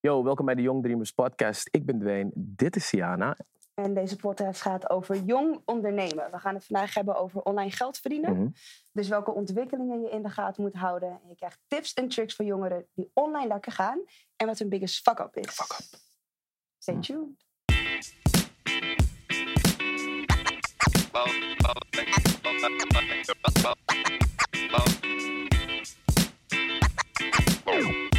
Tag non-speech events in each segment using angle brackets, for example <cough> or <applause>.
Yo, welkom bij de Young Dreamers podcast. Ik ben Dwayne, dit is Siana. En deze podcast gaat over jong ondernemen. We gaan het vandaag hebben over online geld verdienen. Mhm. Dus welke ontwikkelingen je in de gaten moet houden. En je krijgt tips en tricks voor jongeren die online lekker gaan. En wat hun biggest fuck-up is. Fuck up. Stay tuned. <laughs>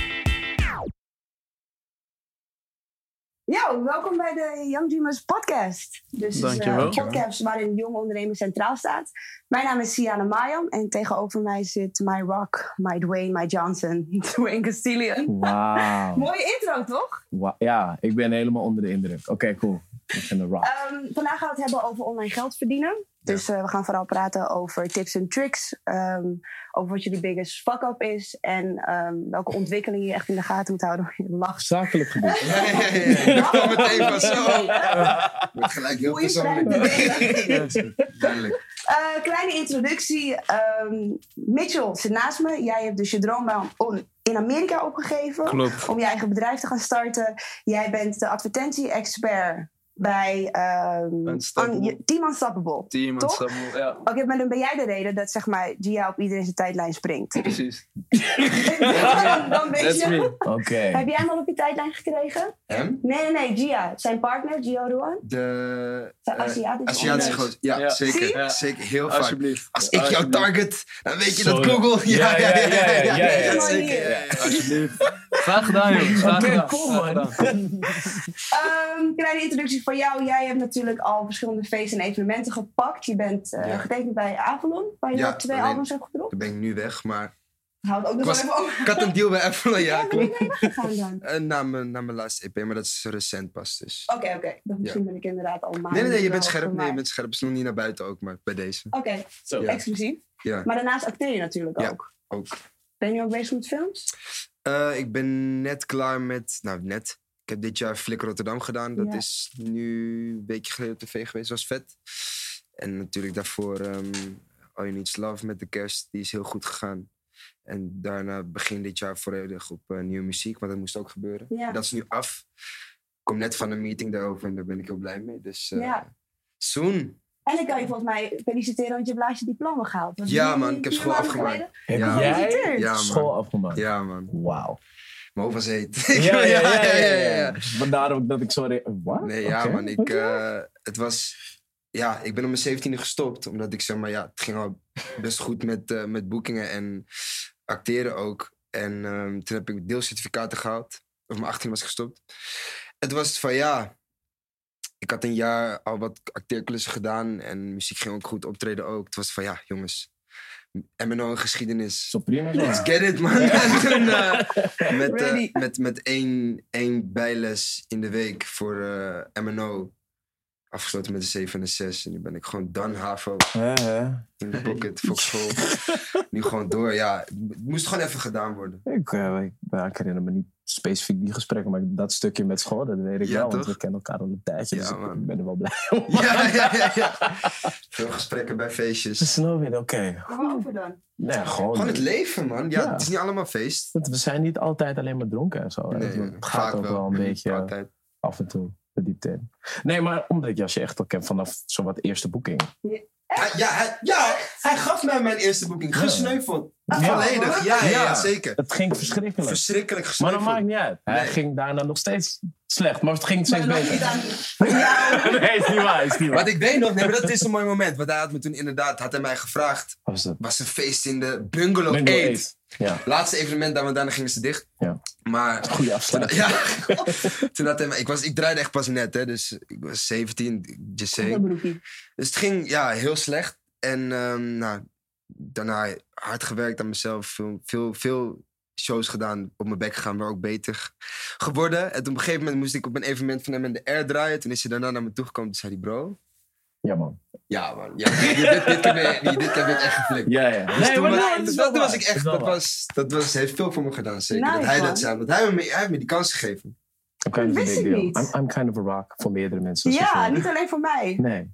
Yo, welkom bij de Young Dreamers podcast. Dus het is, eh, een podcast waarin jong ondernemen centraal staat. Mijn naam is Siana Mayam en tegenover mij zit My Rock, My Dwayne, My Johnson, <laughs> Dwayne Castilian. Wauw. Mooie intro, toch? Ja, ik ben helemaal onder de indruk. Oké, cool. Ik vind het rock. Ehm, vandaag gaan we het hebben over online geld verdienen. Dus eh, we gaan vooral praten over tips en tricks. ehm, over wat jullie biggest fuck-up is. En ehm, welke ontwikkelingen je echt in de gaten moet houden. Je lacht. Zakelijk gebied. <laughs> Ja, ja, ja. ja. Ik kwam meteen van zo. Wordt gelijk heel persoonlijk. <laughs> Duidelijk. Eh, kleine introductie. Ehm, Mitchell zit naast me. Jij hebt dus je droombaan om- in Amerika opgegeven. Klopt. Om je eigen bedrijf te gaan starten. Jij bent de advertentie-expert bij ehm, Unstoppable. An- je- Team Unstoppable. Team Toch? Ja, Oké, maar dan ben jij de reden dat zeg maar, Gia op iedereen zijn tijdlijn springt. <laughs> precies. dan, <laughs> dan weet That's je. me. Oké. Heb jij hem al op je tijdlijn gekregen? Hem? Nee, nee, nee, Gia. Zijn partner, Gia Ruan. De Zijn eh, Aziatische gozer. Ja, Ja. zeker. Ja. Zeker, heel vaak. Alsjeblieft. Als ik jouw Alsjeblieft. target, dan weet je dat ja. Google. Ja, ja, ja, ja, ja, ja, ja, ja. zeker. Ja, ja. Alsjeblieft. Graag gedaan, jongens. Graag gedaan. cool, Graag man. gedaan. Ehm, kleine introductie voor jou. Jij hebt natuurlijk al verschillende feesten en evenementen gepakt. Je bent eh, Ja. getekend bij Avalon, waar je Ja, twee alleen- albums hebt gedropt. Dan ben ik nu weg, maar Houd ook nog Ik was- even over. ik had een deal bij Apple. <laughs> Ja, Ja, ben je klopt. mee weggegaan dan? <laughs> Eh, Na mijn, na mijn laatste EP, maar dat is recent pas. Dus. Oké, oké. Dan Misschien ben ik inderdaad al maanden. Nee, nee, nee, je bent scherp. Nee, je bent scherp. Het is nog niet naar buiten ook, maar bij deze. Oké, Zo. Ja. exclusief. Ja, Maar daarnaast acteer je natuurlijk Ja. ook. ook. Ben je ook bezig met films? Eh, ik ben net klaar met, nou net. Ik heb dit jaar Flick Rotterdam gedaan. Dat Ja. is nu een weekje geleden op tv geweest. was vet. En natuurlijk daarvoor ehm All You Need Love met de kerst. Die is heel goed gegaan. En daarna begin dit jaar volledig op eh, nieuwe muziek. Want dat moest ook gebeuren. Ja. Dat is nu af. Ik kom net van een meeting daarover en daar ben ik heel blij mee. Dus Ja. soon. En ik kan je volgens mij feliciteren, want je hebt laatst je diploma gehaald. Was Ja, man, ik heb school afgemaakt. Heb Ja. jij. Ja, man. school afgemaakt? Ja, man. Wauw. Mijn hoofd was heet. <laughs> Ja, ja, ja, ja, ja, ja. Vandaar ook dat ik zo... Wat? Nee, ja, man. Ik, eh, het was... Ja, ik ben op mijn zeventiende gestopt. Omdat ik zeg maar, ja, het ging al best goed met, eh, met boekingen en acteren ook. En ehm, toen heb ik deelcertificaten gehaald. Op mijn 18 was ik gestopt. Het was van ja. Ik had een jaar al wat acteerklussen gedaan. En muziek ging ook goed, optreden ook. Het was van ja, jongens. MNO en geschiedenis. Zo prima zo. Let's get it, man. <laughs> en toen eh, met, eh, met, met één, één bijles in de week voor eh, MNO. Afgesloten met een 7 en een 6. En nu ben ik gewoon done HAVO in de pocket, volkschool. nu gewoon door. Ja, het moest gewoon even gedaan worden. Ik, eh, ik, ja, ik herinner me niet specifiek die gesprekken, maar dat stukje met school, dat weet ik Ja, wel. Want we kennen elkaar al een tijdje, Ja, dus ik ben er wel blij om. <laughs> Ja, ja, ja, ja. Veel gesprekken bij feestjes. Weer, oké. Waarover dan? Nee, gewoon. Gewoon het leven, man. Ja, Ja. het is niet allemaal feest. Want We zijn niet altijd alleen maar dronken en zo. Nee, het gaat ook wel een beetje Altijd. af en toe de diepte in. Nee, maar omdat ik Jasje echt al ken vanaf zowat eerste boeking. Hij- ja, hij, ja, hij gaf mij mijn eerste boeking. Ja. Gesneuveld. Ja. Volledig. Ja, ja, ja, Ja. zeker. Het ging verschrikkelijk. Verschrikkelijk Maar gesneuveld. dat maakt niet uit. Hij Nee. ging daarna nog steeds slecht, maar het ging steeds Maar niet beter. <laughs> jou. Nee, is niet waar, is niet waar. Wat ik weet nog, nee, maar dat is een mooi moment. Want hij had me toen inderdaad, had hij mij gevraagd. Wat was dat? was een feest in de Bungalow, Bungalow 8. Eight. Ja, Laatste evenement, daar, want daarna gingen ze dicht. Ja. Maar goede toen, afsluiting. ja, <laughs> toen had hij mij, ik, was, ik draaide echt pas net, hè, dus ik was 17, just beroepie. Dus het ging ja, heel slecht. En ehm, nou, daarna hard gewerkt aan mezelf. Veel, veel, veel shows gedaan, op mijn bek gegaan, maar ook beter geworden. En op een gegeven moment moest ik op een evenement van hem in de air draaien. Toen is hij daarna naar me toegekomen. Toen zei hij, bro, Ja, man. ja man, ja, dit, dit, keer ben je- dit keer ben je echt geflikt. Ja, ja. Dus toen, maar was- nee, dat was ik echt, dat, was, dat was, heeft veel voor me gedaan, zeker. Nice, dat hij man. dat zei, want hij, heeft me- hij heeft me die kans gegeven. I'm kind of a wist big ik deal. niet. I'm, I'm kind of a rock voor meerdere mensen. Ja, niet alleen voor mij. Nee.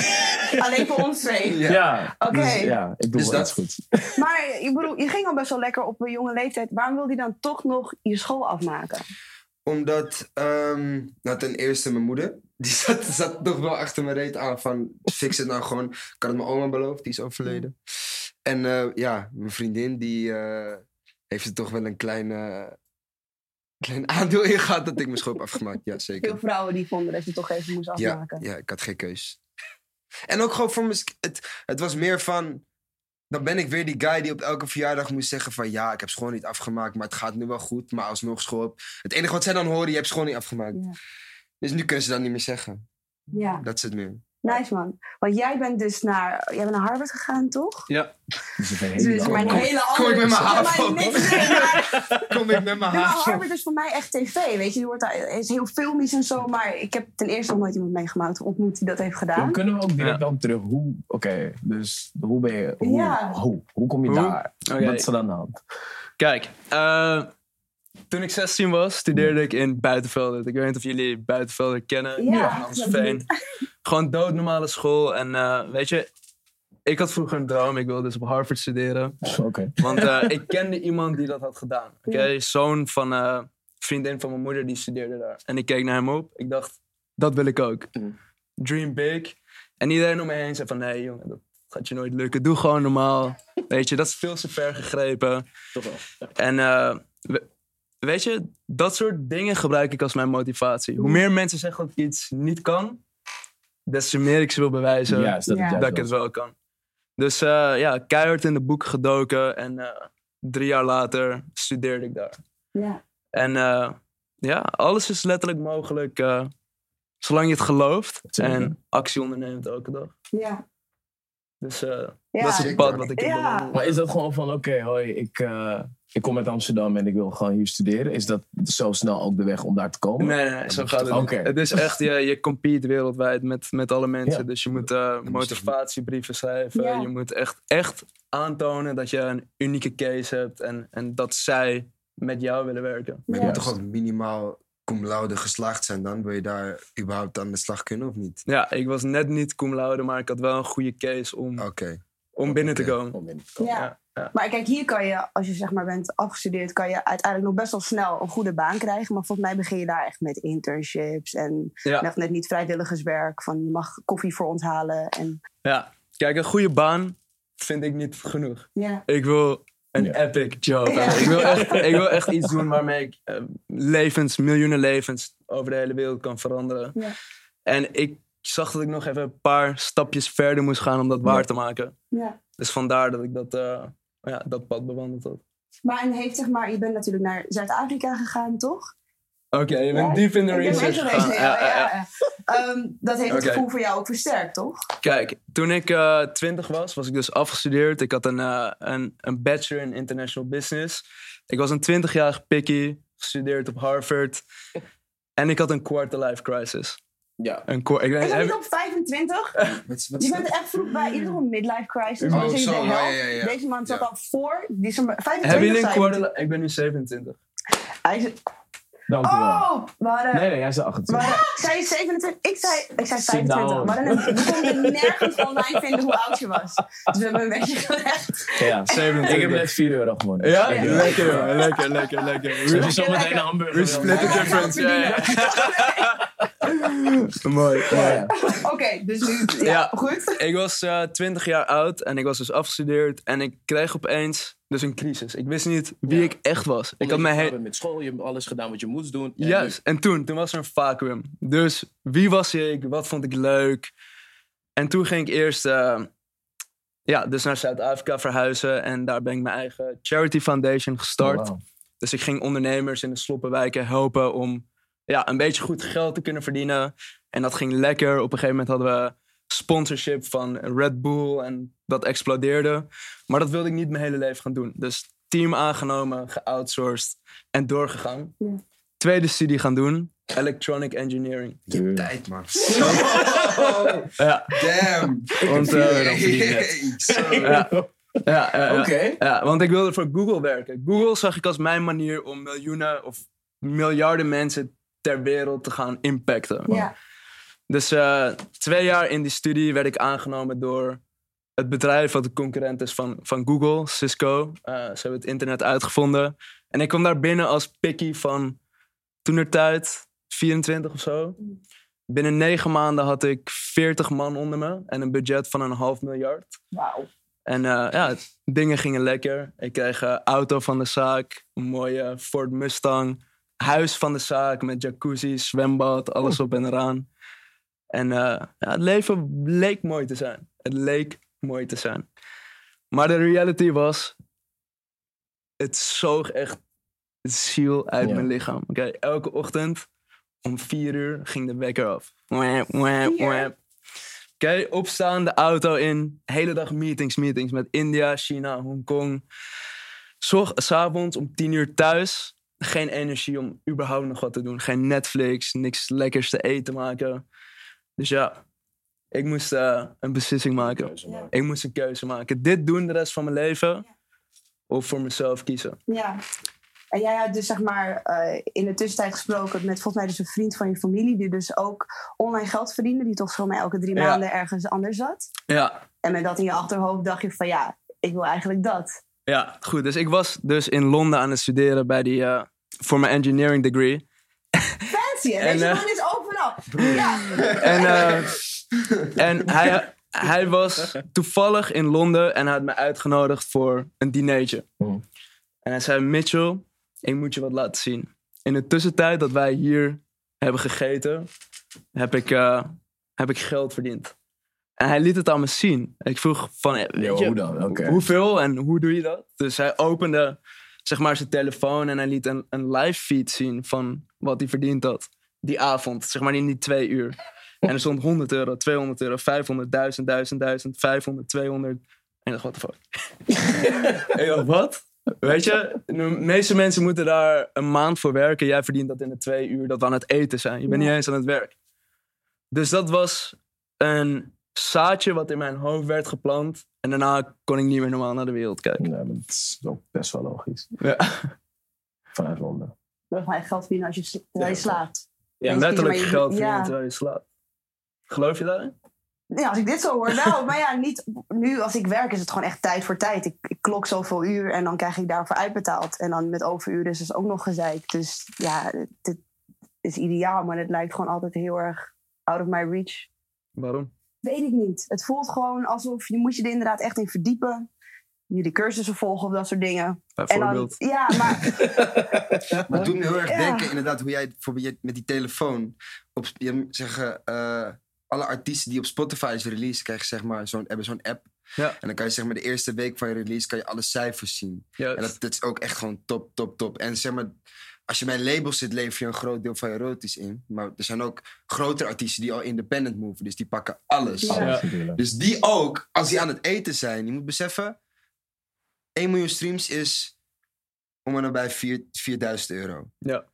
<laughs> Alleen voor ons twee. Ja. Ja, Oké. dus, ja ik doe Dus dat- iets goed. <laughs> Maar ik bedoel, je ging al best wel lekker op een jonge leeftijd. Waarom wilde je dan toch nog je school afmaken? Omdat, ehm, nou ten eerste mijn moeder, die <laughs> zat, zat toch wel achter mijn reet aan van fix het nou gewoon. Ik had het mijn oma beloofd, die is overleden. En eh, ja, mijn vriendin die eh, heeft er toch wel een klein, eh, klein aandeel in gehad dat ik mijn school heb afgemaakt. Ja, zeker. Veel vrouwen die vonden dat je toch even moest Ja, afmaken. ja, ik had geen keus. En ook gewoon voor mijn... Het, het was meer van... Dan ben ik weer die guy die op elke verjaardag moest zeggen van... Ja, ik heb school niet afgemaakt, maar het gaat nu wel goed. Maar alsnog school... Het enige wat zij dan horen, je hebt school niet afgemaakt. Ja. Dus nu kunnen ze dat niet meer zeggen. Ja, Dat is het meer. Nice man. Want jij bent dus naar, jij bent naar Harvard gegaan, toch? Ja. Dus Dus hele mijn andere- hele Kom ik andere... met mijn HAVO? Kom ik met mijn haast. Harvard is voor mij echt tv, weet je. Je wordt daar, het is heel filmisch en zo, maar ik heb ten eerste nog nooit iemand meegemaakt ontmoet die dat heeft Dan gedaan. kunnen we ook direct Ja. dan terug. Hoe, oké, dus hoe ben je, hoe, Ja. hoe, hoe kom je Hoe? daar? Wat is er aan de hand? Kijk, eh, toen ik 16 was, studeerde ik in Buitenvelden. Ik weet niet of jullie Buitenvelden kennen. Ja, Amstelveen. <laughs> Gewoon doodnormale school. En eh, weet je, ik had vroeger een droom. Ik wilde dus op Harvard studeren. Oké. Want eh, <laughs> ik kende iemand die dat had gedaan. Oké, zoon van eh, vriendin van mijn moeder, die studeerde daar. En ik keek naar hem op. Ik dacht, dat wil ik ook. Mm. Dream big. En iedereen om me heen zei van, nee jongen, dat gaat je nooit lukken. Doe gewoon normaal. <laughs> Weet je, dat is veel te ver gegrepen. Toch wel. En eh, we- weet je, dat soort dingen gebruik ik als mijn motivatie. Hoe meer mensen zeggen dat ik iets niet kan, des te meer ik ze wil bewijzen dat Ja. dat juist ik het wel kan. Dus eh, ja, keihard in de boeken gedoken en eh, drie jaar later studeerde ik daar. Ja. En eh, ja, alles is letterlijk mogelijk eh, zolang je het gelooft en actie onderneemt elke dag. Ja. Dus eh, Ja. dat is het pad wat ik heb Ja. bewandeld. Maar is dat gewoon van, oké, hoi, ik, eh, ik kom uit Amsterdam en ik wil gewoon hier studeren. Is dat zo snel ook de weg om daar te komen? Nee, nee, nee, zo gaat het oké. Het is echt, je, je compete wereldwijd met, met alle mensen. Ja. Dus je moet eh, motivatiebrieven schrijven. Ja. Je moet echt, echt aantonen dat je een unieke case hebt. En, en dat zij met jou willen werken. Maar je moet toch ook minimaal cum laude geslaagd zijn dan? Wil je daar überhaupt aan de slag kunnen of niet? Ja, ik was net niet cum laude, maar ik had wel een goede case om, Oké. Om binnen te komen. Om binnen te komen. Ja. Ja, ja. Maar kijk, hier kan je, als je zeg maar bent afgestudeerd, kan je uiteindelijk nog best wel snel een goede baan krijgen. Maar volgens mij begin je daar echt met internships en Ja. nog net niet vrijwilligerswerk. Van je mag koffie voor ons halen. En, ja, kijk, een goede baan vind ik niet genoeg. ja. Ik wil een Ja. epic job. Ja. Ik, wil echt, ik wil echt iets doen waarmee ik eh, levens, miljoenen levens over de hele wereld kan veranderen. Ja. En ik zag dat ik nog even een paar stapjes verder moest gaan om dat waar te maken. ja. Dus vandaar dat ik dat, eh, ja, dat pad bewandeld had. Maar en heeft zeg maar, je bent natuurlijk naar Zuid-Afrika gegaan, toch? Oké, je bent Ja, diep in de research gegaan. Ja, ja. Ehm, dat heeft het gevoel voor jou ook versterkt, toch? Kijk, toen ik eh 20 was, was ik dus afgestudeerd. Ik had een, eh, een, een bachelor in international business. Ik was een 20-jarige pikkie, gestudeerd op Harvard. En ik had een quarter-life crisis. Ja. Een quar- ik heb- niet op 25? <laughs> Wat is- wat Je bent echt vroeg bij een midlife crisis. Oh, je zo, de ja, ja, ja. Deze man zat Ja. al voor. Die is er maar 25 hebben jullie een quarter... Ik ben nu 27. Hij is, Dank u wel. oh, we hadden, Nee, nee, jij we 28. hadden, zij is 27, ik zei, ik zei Sit 25. down. Maar dan, we konden nergens online vinden hoe oud je was. Dus we hebben een beetje gelegd. Ja. 27. Ik heb net 4 euro gewonnen. Ja? Eh, Lekker. Lekker, lekker, lekker. Als je zo meteen een hamburger We split the difference. Ja, ja. <laughs> Mooi, Ja, mooi. ja. Oké, dus nu, ja, Ja. goed. Ik was eh 20 jaar oud en ik was dus afgestudeerd. En ik kreeg opeens dus een crisis. Ik wist niet wie Ja. ik echt was. Ik had mijn klaar he- bent met school, je hebt alles gedaan wat je moest doen. En Juist. En toen, toen was er een vacuüm. Dus wie was ik? Wat vond ik leuk? En toen ging ik eerst eh, ja, dus naar Zuid-Afrika verhuizen. En daar ben ik mijn eigen charity foundation gestart. Oh, wow. Dus ik ging ondernemers in de sloppenwijken helpen om ja, een beetje goed geld te kunnen verdienen. En dat ging lekker. Op een gegeven moment hadden we sponsorship van Red Bull en dat explodeerde. Maar dat wilde ik niet mijn hele leven gaan doen. Dus team aangenomen, geoutsourced en doorgegaan. Ja. Tweede studie gaan doen, electronic engineering. Tuurlijk. Tijd, man. <laughs> <laughs> Ja, Damn. want, eh, Zo. ja, ja, ja, ja. Oké. Ja, want ik wilde voor Google werken. Google zag ik als mijn manier om miljoenen of miljarden mensen ter wereld te gaan impacten. Ja. Dus eh, twee jaar in die studie werd ik aangenomen door het bedrijf wat de concurrent is van, van Google, Cisco. Eh, ze hebben het internet uitgevonden. En ik kwam daar binnen als picky van toen er tijd, 24 of zo. Binnen negen maanden had ik 40 man onder me en een budget van een half miljard. Wauw. En eh, ja, dingen gingen lekker. Ik kreeg een auto van de zaak, een mooie Ford Mustang, huis van de zaak met jacuzzi, zwembad, alles op en eraan. En eh, ja, het leven leek mooi te zijn. Het leek mooi te zijn. Maar de reality was, het zoog echt het ziel uit Ja. mijn lichaam. Oké, elke ochtend om vier uur ging de wekker af. Oké, opstaan, de auto in. Hele dag meetings, meetings met India, China, Hongkong. Zorg, s'avonds om tien uur thuis. Geen energie om überhaupt nog wat te doen. Geen Netflix, niks lekkers te eten maken. Dus ja, ik moest eh, een beslissing maken. Ik moest een keuze maken. Dit doen de rest van mijn leven. Of voor mezelf kiezen. Ja. En jij had dus zeg maar eh, in de tussentijd gesproken met volgens mij dus een vriend van je familie, die dus ook online geld verdiende, die toch voor mij elke drie Ja. maanden ergens anders zat. Ja, En met dat in je achterhoofd dacht je van ja, ik wil eigenlijk dat. ja, goed. Dus ik was dus in Londen aan het studeren bij die, eh, voor mijn engineering degree. Fancy, hè? <laughs> En, Deze eh. Ja. En, eh, en hij, hij was toevallig in Londen en hij had me uitgenodigd voor een dinertje. Hmm. En hij zei, Mitchell, ik moet je wat laten zien. In de tussentijd dat wij hier hebben gegeten, heb ik, eh, heb ik geld verdiend. En hij liet het aan me zien. Ik vroeg van, eh, weet Yo, je, hoe dan? Oké. hoeveel en hoe doe je dat? Dus hij opende zeg maar zijn telefoon en hij liet een, een live feed zien van wat hij verdiend had. Die avond, zeg maar in die twee uur. En er stond 100 euro, 200 euro, 500, 1000, 1000, 1000, 500, 200. En ik dacht, what the fuck? <laughs> ik dacht, wat? Weet je, de meeste mensen moeten daar een maand voor werken. Jij verdient dat in de twee uur dat we aan het eten zijn. Je bent niet eens aan het werk. Dus dat was een zaadje wat in mijn hoofd werd geplant. En daarna kon ik niet meer normaal naar de wereld kijken. Nee, maar dat is ook best wel logisch. Ja, Vanuit Londen. wil gewoon geld verdienen als je, terwijl je Ja. slaapt. Ja letterlijk je- geld verdienen ja. terwijl je slaapt. Geloof je daarin? Ja, als ik dit zo hoor, wel. Maar ja, niet, nu als ik werk is het gewoon echt tijd voor tijd. Ik, ik klok zoveel uur en dan krijg ik daarvoor uitbetaald. En dan met overuren is dus ook nog gezeik. Dus ja, dit is ideaal. Maar het lijkt gewoon altijd heel erg out of my reach. Waarom? Weet ik niet. Het voelt gewoon alsof je moet je er inderdaad echt in verdiepen. Je die cursussen volgen of dat soort dingen. En dan, Bijvoorbeeld. ja, maar <laughs> Maar het doet me heel erg Ja. denken, inderdaad, hoe jij bijvoorbeeld met die telefoon. Op, je zeggen, eh, alle artiesten die op Spotify is release, krijgen zeg maar zo'n, hebben zo'n app. Ja. En dan kan je zeg maar de eerste week van je release kan je alle cijfers zien. Juist. En dat, dat is ook echt gewoon top, top, top. En zeg maar, als je bij een label zit, lever je een groot deel van je royalties in. Maar er zijn ook grotere artiesten die al independent moven. Dus die pakken alles. Ja. Dus die ook, als die aan het eten zijn, je moet beseffen, 1 miljoen streams is om en nabij 4 4000 euro. Ja.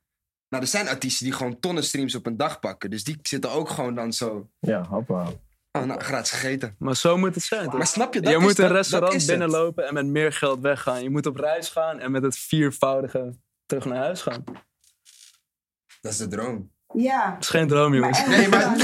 Nou, er zijn artiesten die gewoon tonnen streams op een dag pakken. Dus die zitten ook gewoon dan zo, Ja, hoppa. oh, nou, gratis gegeten. Maar zo moet het zijn, toch? Maar snap je, dat je moet een dat- dat restaurant het. binnenlopen en met meer geld weggaan. Je moet op reis gaan en met het viervoudige terug naar huis gaan. Dat Dat is de droom. Ja. is geen droom, jongens. Maar- Nee, maar...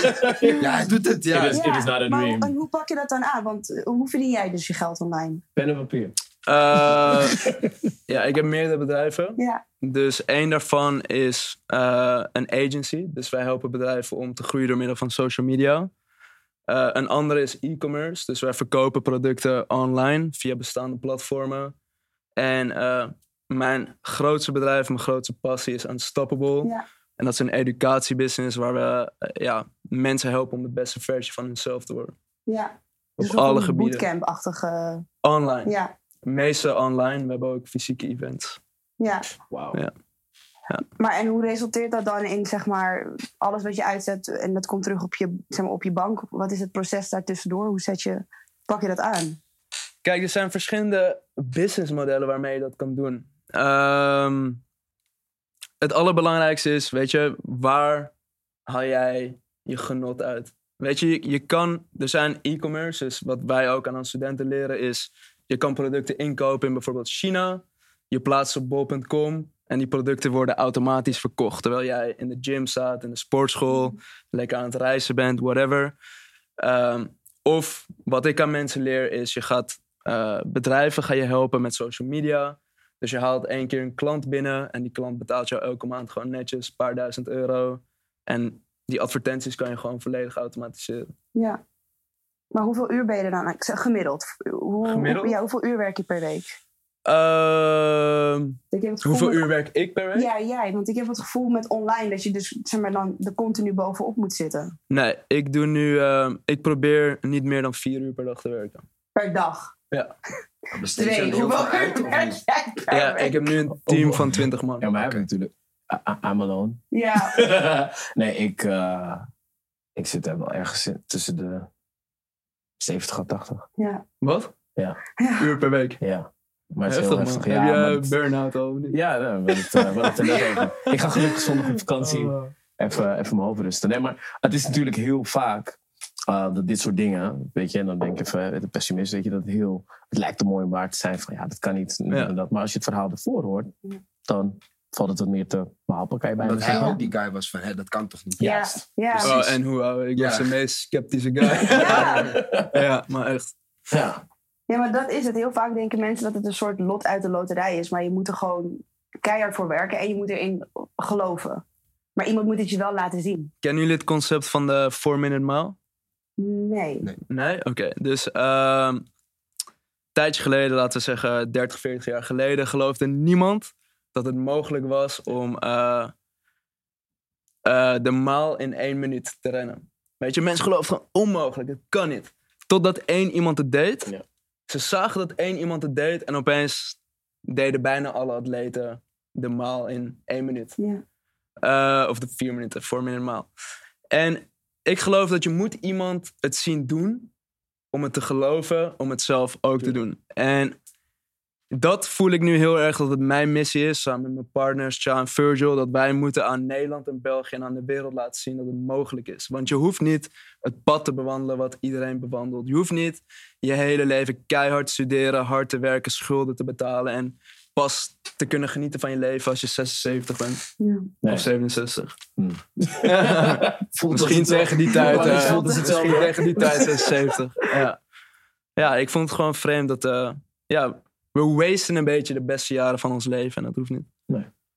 <laughs> ja, hij doet het, ja. It is- it is not a maar dream. en hoe pak je dat dan aan? Want eh, hoe verdien jij dus je geld online? Pen en papier. Eh, <laughs> ja, ik heb meerdere bedrijven. Ja, Dus één daarvan is eh, een agency. Dus wij helpen bedrijven om te groeien door middel van social media. Eh, een andere is e-commerce. Dus wij verkopen producten online via bestaande platformen. En eh, mijn grootste bedrijf, mijn grootste passie is Unstoppable. ja. En dat is een educatiebusiness waar we eh, ja, mensen helpen om de beste versie van hunzelf te worden. ja. Op Dus alle een gebieden. Bootcamp-achtige. Online. Ja, Meeste online. We hebben ook fysieke events. ja. Wauw. Ja. Maar en hoe resulteert dat dan in zeg maar alles wat je uitzet en dat komt terug op je, zeg maar, op je bank? Wat is het proces daartussendoor? Hoe zet je, pak je dat aan? Kijk, er zijn verschillende businessmodellen waarmee je dat kan doen. Ehm, het allerbelangrijkste is, weet je, waar haal jij je genot uit? Weet je, je, kan, er zijn e-commerce, dus wat wij ook aan onze studenten leren is, je kan producten inkopen in bijvoorbeeld China, je plaatst op bol.com en die producten worden automatisch verkocht. Terwijl jij in de gym staat, in de sportschool, lekker aan het reizen bent, whatever. Ehm, of wat ik aan mensen leer is, je gaat eh, bedrijven ga je helpen met social media. Dus je haalt één keer een klant binnen en die klant betaalt jou elke maand gewoon netjes een paar duizend euro. En die advertenties kan je gewoon volledig automatiseren. Ja. Maar hoeveel uur ben je er dan? Ik zeg gemiddeld. Hoe, Gemiddeld? Ja, hoeveel uur werk je per week? Ehm, gevoel hoeveel met- uur werk ik per week? Ja, jij. Want ik heb het gevoel met online dat je dus zeg maar, dan er continu bovenop moet zitten. Nee, ik doe nu. ehm, ik probeer niet meer dan vier uur per dag te werken. Per dag. Besteed heel veel uit of niet? Ja, ik heb nu een team van 20 man. Ja, maar heeft natuurlijk... I- I- I'm alone. Ja. <laughs> nee, ik, eh, ik zit er wel ergens in, tussen de 70 en 80. ja. Wat? Ja. Ja. Uur per week. Ja. Maar het is Heftig, heel man. heftig. Heb Ja, je maar eh, het- burn-out al? of niet? ja nee, we hadden het, eh, we hadden het er net over. Ik ga gelukkig zondag op vakantie. Oh. Even, even mijn hoofd rusten. Nee, maar het is natuurlijk heel vaak eh, dat dit soort dingen, weet je, en dan denk ik even, eh, de pessimist, weet je, dat het heel, het lijkt er mooi om waar te zijn van, ja, dat kan niet, Ja. dat. Maar als je het verhaal ervoor hoort, dan valt het wat meer te behapelen, kan je bijna Omdat hij ook die guy was van, hé, dat kan toch niet? Ja. Juist. Ja. Oh, en hoe oude? Ik was Ja. de meest sceptische guy. <laughs> Ja. ja, maar echt. Ja. ja, maar dat is het. Heel vaak denken mensen dat het een soort lot uit de loterij is. Maar je moet er gewoon keihard voor werken en je moet erin geloven. Maar iemand moet het je wel laten zien. Kennen jullie het concept van de 4-minute mile? Nee. Nee. Nee? Oké. Dus ehm, tijdje geleden, laten we zeggen 30, 40 jaar geleden, geloofde niemand dat het mogelijk was om eh, eh, de maal in één minuut te rennen. Weet je, mensen geloven gewoon onmogelijk. Het kan niet. Totdat één iemand het deed. Ja. Ze zagen dat één iemand het deed en opeens deden bijna alle atleten de maal in één minuut. Ja. Eh, of de vier minuten, voor minute maal. En ik geloof dat je moet iemand het zien doen om het te geloven, om het zelf ook te doen. En dat voel ik nu heel erg dat het mijn missie is, samen met mijn partners, Cha en Virgil, dat wij moeten aan Nederland en België en aan de wereld laten zien dat het mogelijk is. Want je hoeft niet het pad te bewandelen wat iedereen bewandelt. Je hoeft niet je hele leven keihard studeren, hard te werken, schulden te betalen en pas te kunnen genieten van je leven als je 76 bent. Ja. Nee. Of 67. Hmm. <laughs> Voelt Misschien tegen die tijd. Ja, eh, als misschien tegen die tijd 76. Ja. ja, ik vond het gewoon vreemd dat... eh, ja, we wasten een beetje de beste jaren van ons leven. En dat hoeft niet.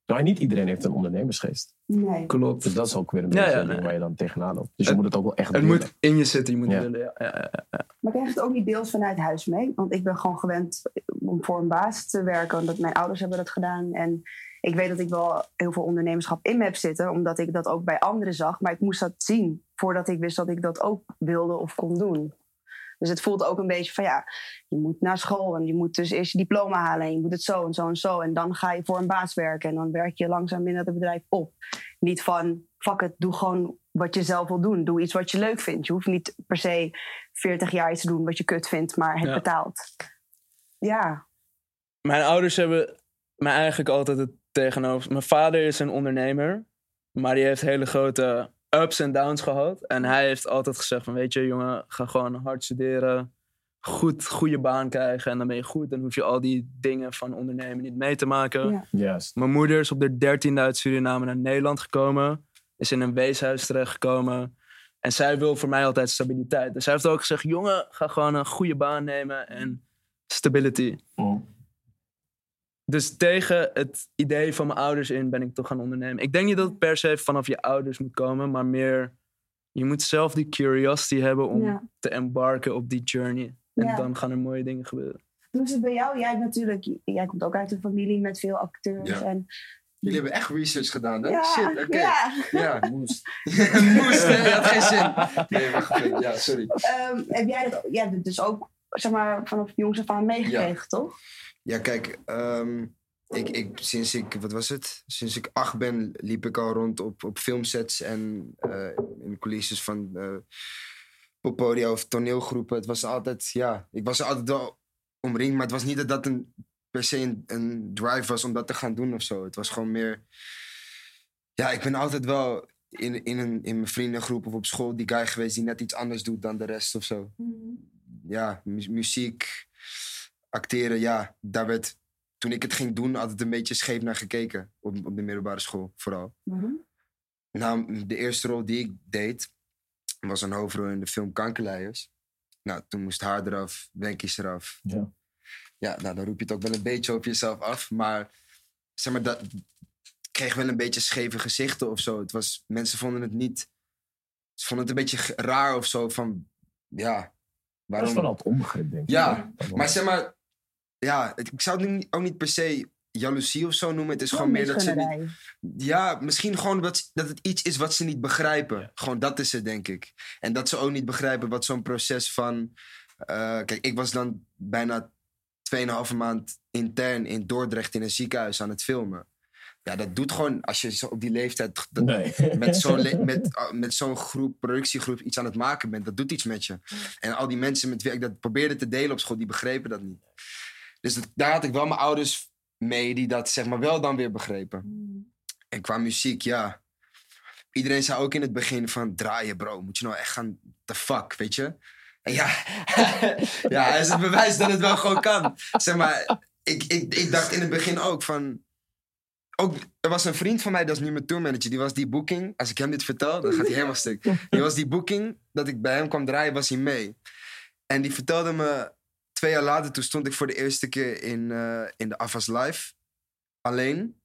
Maar niet iedereen heeft een ondernemersgeest. Nee. Klopt. Dus dat is ook weer een beetje ja, nee. waar je dan tegenaan loopt. Dus je Het- moet het ook wel echt Het willen. moet in je zitten. Je moet Ja. willen, ja. Ja, ja. Maar krijg je het ook niet deels vanuit huis mee? Want ik ben gewoon gewend om voor een baas te werken. Omdat mijn ouders hebben dat gedaan. En ik weet dat ik wel heel veel ondernemerschap in me heb zitten. Omdat ik dat ook bij anderen zag. Maar ik moest dat zien voordat ik wist dat ik dat ook wilde of kon doen. Dus het voelt ook een beetje van ja, je moet naar school en je moet dus eerst je diploma halen en je moet het zo en zo en zo. En dan ga je voor een baas werken en dan werk je langzaam binnen het bedrijf op. Niet van, fuck het, doe gewoon wat je zelf wil doen. Doe iets wat je leuk vindt. Je hoeft niet per se 40 jaar iets te doen wat je kut vindt, maar het Ja. betaalt. Ja, Mijn ouders hebben mij eigenlijk altijd het tegenover... Mijn vader is een ondernemer. Maar die heeft hele grote ups en downs gehad. En hij heeft altijd gezegd van... Weet je, jongen, ga gewoon hard studeren. Goed, goede baan krijgen. En dan ben je goed. Dan hoef je al die dingen van ondernemen niet mee te maken. Ja. Juist. Mijn moeder is op de dertiende uit Suriname naar Nederland gekomen. Is in een weeshuis terechtgekomen. En zij wil voor mij altijd stabiliteit. Dus zij heeft ook gezegd: jongen, ga gewoon een goede baan nemen en stability. Mm. Dus tegen het idee van mijn ouders in ben ik toch gaan ondernemen. Ik denk niet dat het per se vanaf je ouders moet komen, maar meer je moet zelf die curiosity hebben om Ja. te embarken op die journey. En Ja. dan gaan er mooie dingen gebeuren. Hoe is het bij jou? Jij, hebt natuurlijk, jij komt ook uit een familie met veel acteurs. Ja. En, Jullie hebben echt research gedaan, hè? ja, Shit, oké. ja. Ja, moest. <laughs> moest, hè? Je had geen zin. Nee, wacht. Ja, sorry. Ehm, heb jij dat jij hebt het dus ook zeg maar, vanaf jongs af aan meegekregen, toch? Ja, kijk, ehm, ik, ik, sinds ik, wat was het? Sinds ik acht ben, liep ik al rond op, op filmsets en eh, in coulisses van eh poppodia of toneelgroepen. Het was altijd, ja, ik was altijd wel omringd, maar het was niet dat dat een, per se een, een drive was om dat te gaan doen of zo. Het was gewoon meer, ja, ik ben altijd wel in, in, een, in mijn vriendengroep of op school die guy geweest die net iets anders doet dan de rest of zo ja, mu- muziek, acteren, ja, daar werd toen ik het ging doen altijd een beetje scheef naar gekeken. Op, op de middelbare school vooral. Nou, de eerste rol die ik deed was een hoofdrol in de film Kankerleiers. Nou, toen moest haar eraf, Wenkies eraf. Ja. Ja, nou, dan roep je het ook wel een beetje op jezelf af. Maar zeg maar, dat kreeg wel een beetje scheve gezichten of zo. Het was, mensen vonden het niet... Ze vonden het een beetje raar of zo van... Ja, Dat is waarom... vooral het onbegrip, denk ik. Ja, Maar zeg maar... Ja, ik zou het ook niet per se jaloezie of zo noemen. Het is gewoon meer dat ze... Niet, ja, misschien gewoon dat, dat het iets is wat ze niet begrijpen. Gewoon dat is het, denk ik. En dat ze ook niet begrijpen wat zo'n proces van... eh, kijk, ik was dan bijna 2,5 maand intern in Dordrecht in een ziekenhuis aan het filmen. Ja, dat doet gewoon, als je zo op die leeftijd dat- Nee. <laughs> met zo'n le- met, uh, met zo'n groep, productiegroep iets aan het maken bent, dat doet iets met je. En al die mensen met wie ik dat probeerde te delen op school, die begrepen dat niet. Dus dat- daar had ik wel mijn ouders mee, die dat zeg maar wel dan weer begrepen. En qua muziek, ja. Iedereen zei ook in het begin van, draaien bro, moet je nou echt gaan, the fuck, weet je? En ja, <laughs> ja, is het bewijs dat het wel gewoon kan. Zeg maar, ik, ik, ik dacht in het begin ook van, ook, er was een vriend van mij, dat is nu mijn tourmanager, die was die booking, als ik hem dit vertel, dan gaat hij helemaal stuk. <laughs> Die was die booking, dat ik bij hem kwam draaien, was hij mee. En die vertelde me, twee jaar later, toen stond ik voor de eerste keer in, eh, in de Avas Live, alleen.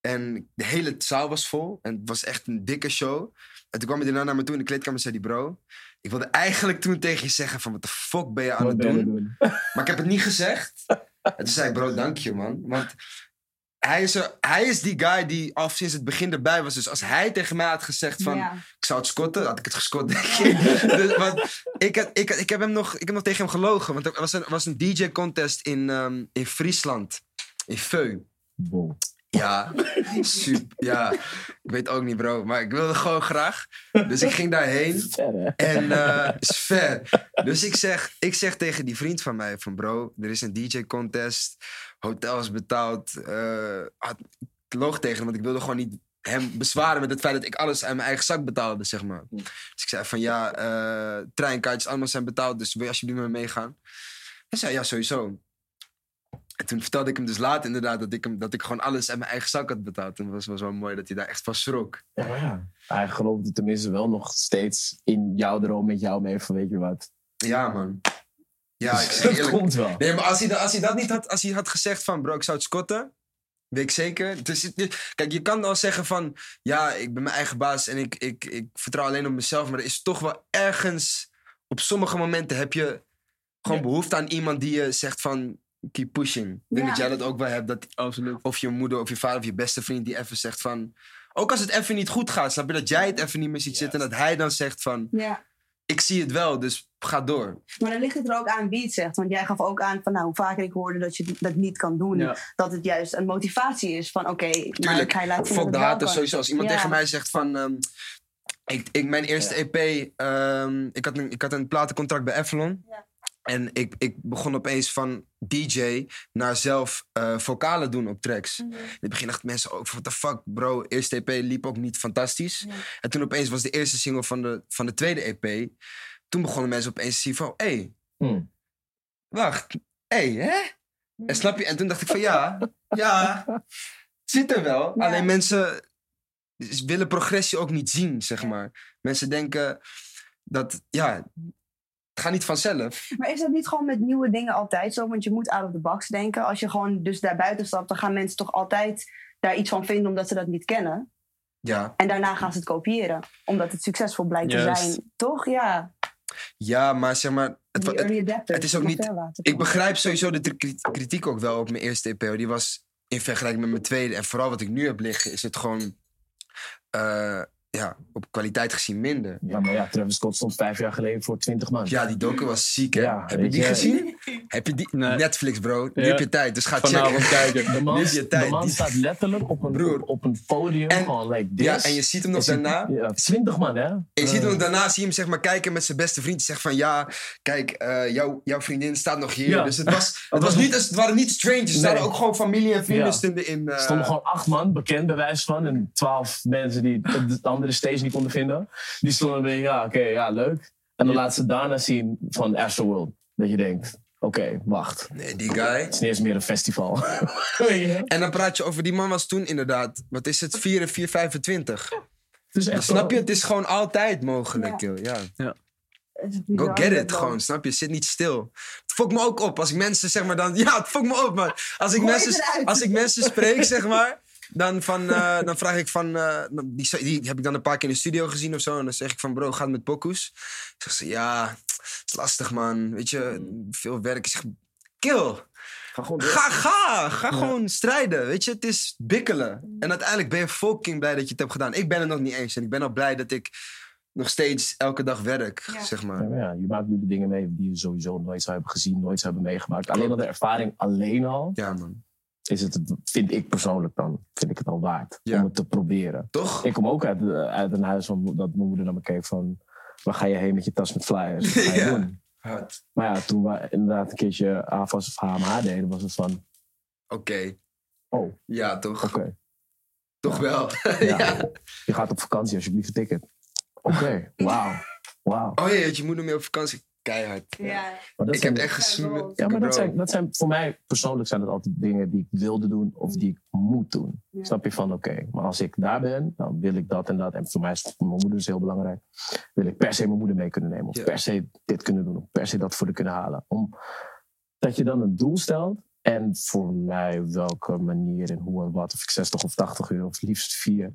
En de hele zaal was vol. En het was echt een dikke show. En toen kwam hij daarna naar me toe in de kleedkamer en zei hij... Bro, ik wilde eigenlijk toen tegen je zeggen van... Wat de fuck ben je aan Wat het doen? doen? Maar ik heb het niet gezegd. En toen zei ik, bro, dank je, man. Want hij is, er- hij is die guy die al sinds het begin erbij was. Dus als hij tegen mij had gezegd van... Ja. Ik zou het scotten, had ik het gescot, denk ik. <laughs> dus, want ik, had- ik, ik, heb hem nog, ik heb nog tegen hem gelogen. Want er was een, was een DJ-contest in, ehm, in Friesland. In Veu. Bol. Ja, super. Ja, ik weet ook niet, bro. Maar ik wilde gewoon graag. Dus ik ging daarheen. Ver? En eh is ver. Dus ik zeg, ik zeg tegen die vriend van mij: van bro, er is een DJ-contest. Hotel is betaald. eh, had, ik loog tegen hem, want ik wilde gewoon niet hem bezwaren met het feit dat ik alles uit mijn eigen zak betaalde, zeg maar. Dus ik zei van ja, eh, treinkaartjes allemaal zijn betaald, dus wil je alsjeblieft met me meegaan? Hij zei ja, sowieso. En toen vertelde ik hem dus later inderdaad dat ik, hem, dat ik gewoon alles uit mijn eigen zak had betaald. En het was, was wel mooi dat hij daar echt van schrok. Ja, ja. Hij geloofde tenminste wel nog steeds in jouw droom met jou mee van weet je wat. Ja, man. Ja, ik zeg dat eerlijk. komt wel. Nee, maar als hij, dat- als hij dat niet had, als hij had gezegd van, bro, ik zou het scotten, weet ik zeker. Dus, kijk, je kan wel zeggen van, ja, ik ben mijn eigen baas en ik, ik, ik vertrouw alleen op mezelf. Maar er is toch wel ergens, op sommige momenten heb je gewoon Ja. behoefte aan iemand die je zegt van, keep pushing. Ik denk Ja. dat jij dat ook wel hebt, dat Absoluut. of je moeder of je vader of je beste vriend die even zegt van, ook als het even niet goed gaat, snap je dat jij het even niet meer ziet zitten en dat hij dan zegt van, Ja. Ik zie het wel, dus ga door. Maar dan ligt het er ook aan wie het zegt. Want jij gaf ook aan van nou, hoe vaker ik hoorde dat je dat niet kan doen, Ja. dat het juist een motivatie is van oké, maar Tuurlijk, hij laat het de sowieso. Als iemand Ja. tegen mij zegt van... ehm, ik, ik, mijn eerste EP, ehm, ik, had een, ik had een platencontract bij Avalon. Ja. En ik, ik begon opeens van DJ naar zelf eh, vocalen doen op tracks. Mhm. In het begin dachten mensen ook van, what the fuck bro, eerste EP liep ook niet fantastisch. En toen opeens was de eerste single van de, van de tweede EP. Toen begonnen mensen opeens te zien van, hé, hey, Hm. wacht, hé, hey, hè? En snap je? En toen dacht ik van ja, ja, het zit er wel. Ja. Alleen mensen willen progressie ook niet zien, zeg maar. Mensen denken dat, ja, het gaat niet vanzelf. Maar is dat niet gewoon met nieuwe dingen altijd zo? Want je moet out of the box denken. Als je gewoon dus daar buiten stapt, dan gaan mensen toch altijd daar iets van vinden omdat ze dat niet kennen. Ja, En daarna gaan ze het kopiëren. Omdat het succesvol blijkt te zijn. Toch? Ja. ja maar zeg maar, het, is ook niet- ik begrijp sowieso de kritiek ook wel op mijn eerste EP. Die was in vergelijking met mijn tweede. En vooral wat ik nu heb liggen, is het gewoon, eh, ja, op kwaliteit gezien minder. Ja, maar ja, Travis Scott stond vijf jaar geleden voor 20 man. Ja, die docu was ziek, hè? Ja, heb je die je- gezien? <laughs> Heb je die? Nee. Netflix, bro. Nu Ja. heb je tijd, dus ga Vanavond checken. kijken. De man, Nu heb je de tijd. man Die- staat letterlijk op een, Broer. op, op een podium, En- gewoon like this. Ja, en je ziet hem nog daarna. Ja, 20 man, hè? En je ziet Eh, hem daarna, zie je hem zeg maar kijken met zijn beste vriend. Zegt van ja, kijk, eh, jouw, jouw vriendin staat nog hier. Ja. Dus het, was, <laughs> het, was niet, het waren niet strangers. Het Nee. waren ook gewoon familie en vrienden Ja. stonden in. eh, Er stonden gewoon acht man, bekend bewijs van. En twaalf mensen die de andere stage niet konden vinden. Die stonden weer, ja, oké, ja, leuk. En dan laat ze daarna zien van Astroworld. Dat je denkt, oké, wacht. Nee, die guy. Het is niet eens meer een festival. <laughs> En dan praat je over, die man was toen inderdaad, wat is het, 4 en 4, 25. Het is echt Snap je? Het is gewoon altijd mogelijk, Ja. joh. Ja. Go get it gewoon, snap je? Zit niet stil. Het fokt me ook op als ik mensen zeg maar dan... <laughs> Ja, het fokt me op, man. Als ik, Gooi mensen, als ik mensen spreek, zeg maar... Dan, van, eh, <laughs> dan vraag ik van... eh, die, die heb ik dan een paar keer in de studio gezien of zo. En dan zeg ik van, bro, gaat het met pokoes? Zeg ze, ja, het is lastig, man. Weet je, veel werk. Ik zeg, kill. Ga gewoon Ga, ga. Ga gewoon strijden. Weet je, het is bikkelen. En uiteindelijk ben je fucking blij dat je het hebt gedaan. Ik ben het nog niet eens. En ik ben al blij dat ik nog steeds elke dag werk, Ja. zeg maar. Ja, maar ja, je maakt nu de dingen mee die je sowieso nooit zou hebben gezien, nooit zou hebben meegemaakt. Alleen al de ervaring alleen al, Ja, man. Is het, vind ik persoonlijk dan, vind ik het al waard Ja. om het te proberen. Toch? Ik kom ook uit, eh, uit een huis van, dat mijn moeder naar me keek van, waar ga je heen met je tas met flyers? Wat ga je <laughs> Ja. doen? Hard. Maar ja, toen we inderdaad een keertje AFAS of HMH deden, was het van, Oké. oh, Ja, toch? oké. Toch wel. <laughs> Ja. Je gaat op vakantie, alsjeblieft een ticket. Oké, <laughs> wauw. Wauw. Oh ja, je moeder mee op vakantie. Keihard. Ja. Maar dat Ik heb echt gesnoerd. Ja, maar dat zijn, dat zijn voor mij persoonlijk zijn dat altijd dingen die ik wilde doen of die ik moet doen. Ja. Snap je van, oké, maar als ik daar ben, dan wil ik dat en dat. En voor mij is mijn moeder dus heel belangrijk. Wil ik per se mijn moeder mee kunnen nemen. Of Ja. per se dit kunnen doen. Of per se dat voor de kunnen halen. Om, dat je dan een doel stelt. En voor mij welke manier en hoe en wat. Of ik 60 of 80 uur of liefst vier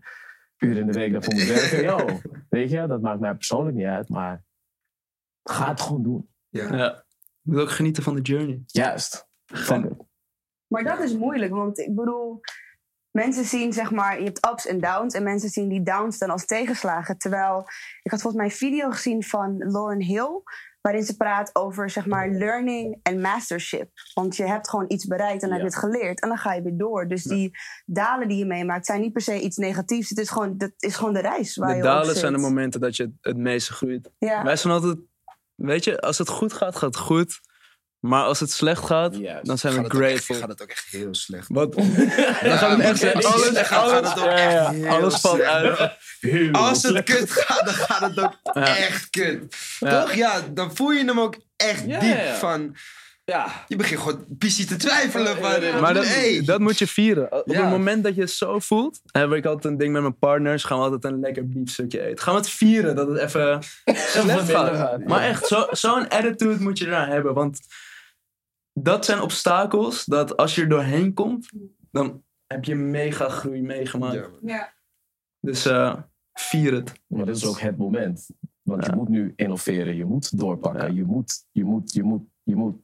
uur in de week daarvoor moet werken. <laughs> Yo, weet je, dat maakt mij persoonlijk niet uit. Maar ga het gewoon doen. Ja. Ja. Je moet ook genieten van de journey. Juist. Fuck it. Maar dat is moeilijk, want ik bedoel, mensen zien zeg maar, je hebt ups en downs en mensen zien die downs dan als tegenslagen. Terwijl, ik had volgens mij een video gezien van Lauren Hill, waarin ze praat over zeg maar learning en mastership. Want je hebt gewoon iets bereikt en dan heb je Ja. het geleerd en dan ga je weer door. Dus die dalen die je meemaakt zijn niet per se iets negatiefs. Het is gewoon, dat is gewoon de reis waar De je dalen zijn de momenten dat je het, het meeste groeit. Ja. Wij zijn altijd, weet je, als het goed gaat, gaat het goed. Maar als het slecht gaat, Juist. dan zijn we grateful. gaat het ook echt heel slecht. Wat? Ja, Dan gaat het echt het Alles, slecht gaat, het ook alles, ja, ja, echt alles valt slecht. uit. Heel <laughs> Als het slecht. kut gaat, dan gaat het ook echt kut. Toch? Ja, dan voel je hem ook echt diep van... Ja. Je begint gewoon pissie te twijfelen. Ja, Maar dat, hey. dat moet je vieren. Op Ja. het moment dat je het zo voelt, heb ik altijd een ding met mijn partners. Gaan we altijd een lekker biefstukje eten. Gaan we het vieren dat het even <laughs> slecht gaat. gaat, Maar echt, zo- zo'n attitude moet je eraan hebben. Want dat zijn obstakels dat als je er doorheen komt, dan heb je mega groei meegemaakt. Ja. Dus eh, vier het. Maar dit is ook het moment. Want Ja. je moet nu innoveren, je moet doorpakken, Ja. je moet, je moet, je moet, je moet.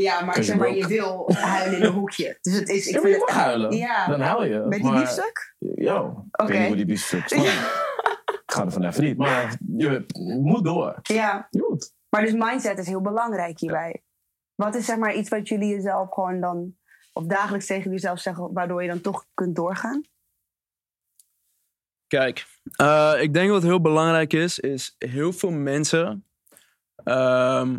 Ja, maar zeg maar, je wil huilen in een hoekje. Dus het is, ik Ja, vind je het huilen. Ja. Dan huil je. Met die maar, biefstuk? Yo, ik Oké. weet niet hoe die biefstuk Ik ga er van even niet. Maar je, moet door. Ja. Je moet. Maar dus mindset is heel belangrijk hierbij. Wat is zeg maar iets wat jullie jezelf gewoon dan... of dagelijks tegen jezelf zeggen... waardoor je dan toch kunt doorgaan? Kijk, eh, ik denk wat heel belangrijk is, is heel veel mensen ehm,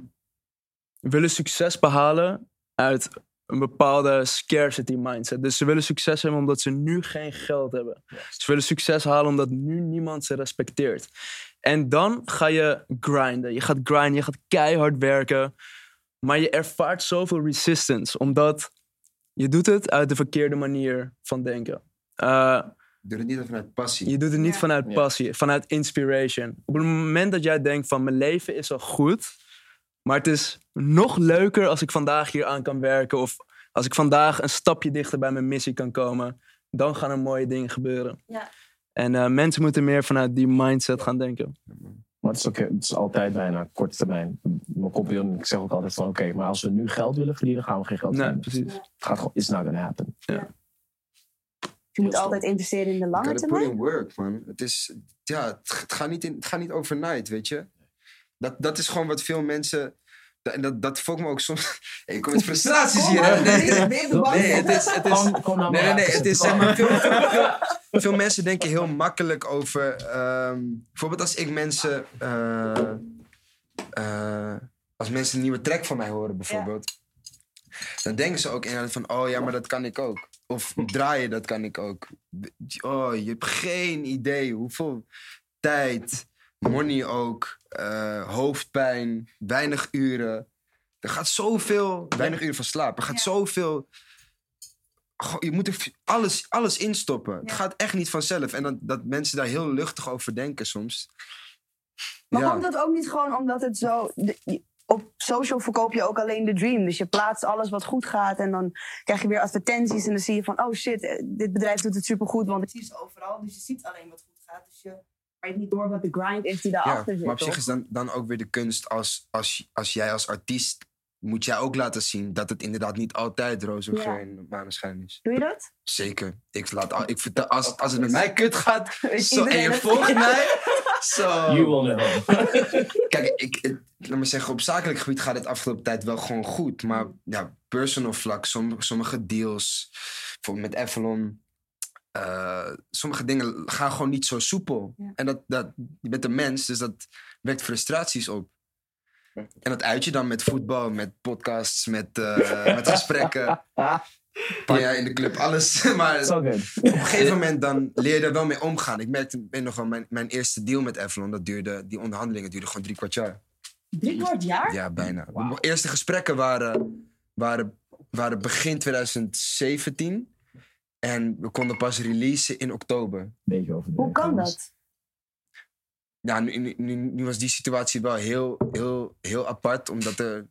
willen succes behalen uit een bepaalde scarcity mindset. Dus ze willen succes hebben omdat ze nu geen geld hebben. Ze willen succes halen omdat nu niemand ze respecteert. En dan ga je grinden. Je gaat grinden, je gaat keihard werken. Maar je ervaart zoveel resistance, omdat je doet het uit de verkeerde manier van denken. Eh, Doe het niet vanuit passie. je doet het niet Ja. vanuit Ja. passie, vanuit inspiration. Op het moment dat jij denkt van mijn leven is al goed, maar het is nog leuker als ik vandaag hier aan kan werken of als ik vandaag een stapje dichter bij mijn missie kan komen, dan gaan er mooie dingen gebeuren. Ja. En eh, mensen moeten meer vanuit die mindset gaan denken. Maar het is, ook, het is altijd bijna korte termijn. Mijn ik zeg ook altijd van oké, maar als we nu geld willen verdienen, gaan we geen geld Nee, verdienen. precies. Het gaat gewoon, it's not gonna happen. Je moet altijd investeren in de lange gotta put termijn. in work, man. Het, is, ja, het, het gaat niet in, het gaat niet overnight, weet je. Dat, dat is gewoon wat veel mensen... dat- En dat, dat me ook soms... <laughs> Ik kom met <laughs> frustraties hier, hè? Nee, nee, het is... Het is Kom, kom nou Nee, nee, nee. Het is zeg maar veel, veel, veel, veel mensen denken heel makkelijk over. ehm, bijvoorbeeld als ik mensen. eh, eh, als mensen een nieuwe track van mij horen, bijvoorbeeld. Dan denken ze ook inderdaad van: oh ja, maar dat kan ik ook. Of draaien, dat kan ik ook. Oh, je hebt geen idee hoeveel tijd, money ook, eh, hoofdpijn, weinig uren. Er gaat zoveel, weinig uren van slaap. Er gaat Ja. zoveel Goh, je moet er alles, alles instoppen. Het gaat echt niet vanzelf. En dat, dat mensen daar heel luchtig over denken soms. Maar Ja. komt dat ook niet gewoon omdat het zo... de- op social verkoop je ook alleen de dream. Dus je plaatst alles wat goed gaat. En dan krijg je weer advertenties. En dan zie je van... Oh shit, eh, dit bedrijf doet het supergoed. Want het is overal. Dus je ziet alleen wat goed gaat. Dus je je niet door wat de grind is die Ja, daarachter zit. maar op zich toch? is dan, dan ook weer de kunst als, als, als jij als artiest moet jij ook laten zien dat het inderdaad niet altijd roze Ja. geur en maneschijn is. Doe je dat? Zeker. Ik laat al, ik vertel, als, als het met mij kut gaat <laughs> zo, en je volgt <laughs> mij. Zo. You will know. <laughs> Kijk, ik, ik, laat maar zeggen, op zakelijk gebied gaat het afgelopen tijd wel gewoon goed. Maar ja, personal vlak, som- sommige deals, bijvoorbeeld met Avalon, eh, sommige dingen gaan gewoon niet zo soepel. Ja. En dat, dat, je bent een mens, dus dat wekt frustraties op. En dat uit je dan met voetbal, met podcasts, met, eh, <laughs> met gesprekken. <laughs> Ja, in de club, alles. <laughs> Maar op een gegeven moment dan leer je er wel mee omgaan. Ik merkte, ik nog wel, mijn, mijn eerste deal met Avalon, dat duurde, die onderhandelingen duurden gewoon drie kwart jaar. Drie kwart jaar? Ja, bijna. De eerste gesprekken waren, waren, waren begin 2017. En we konden pas releasen in oktober. Beetje. Hoe kan dat? Ja, nu, nu, was die situatie wel heel, heel, heel apart. Omdat er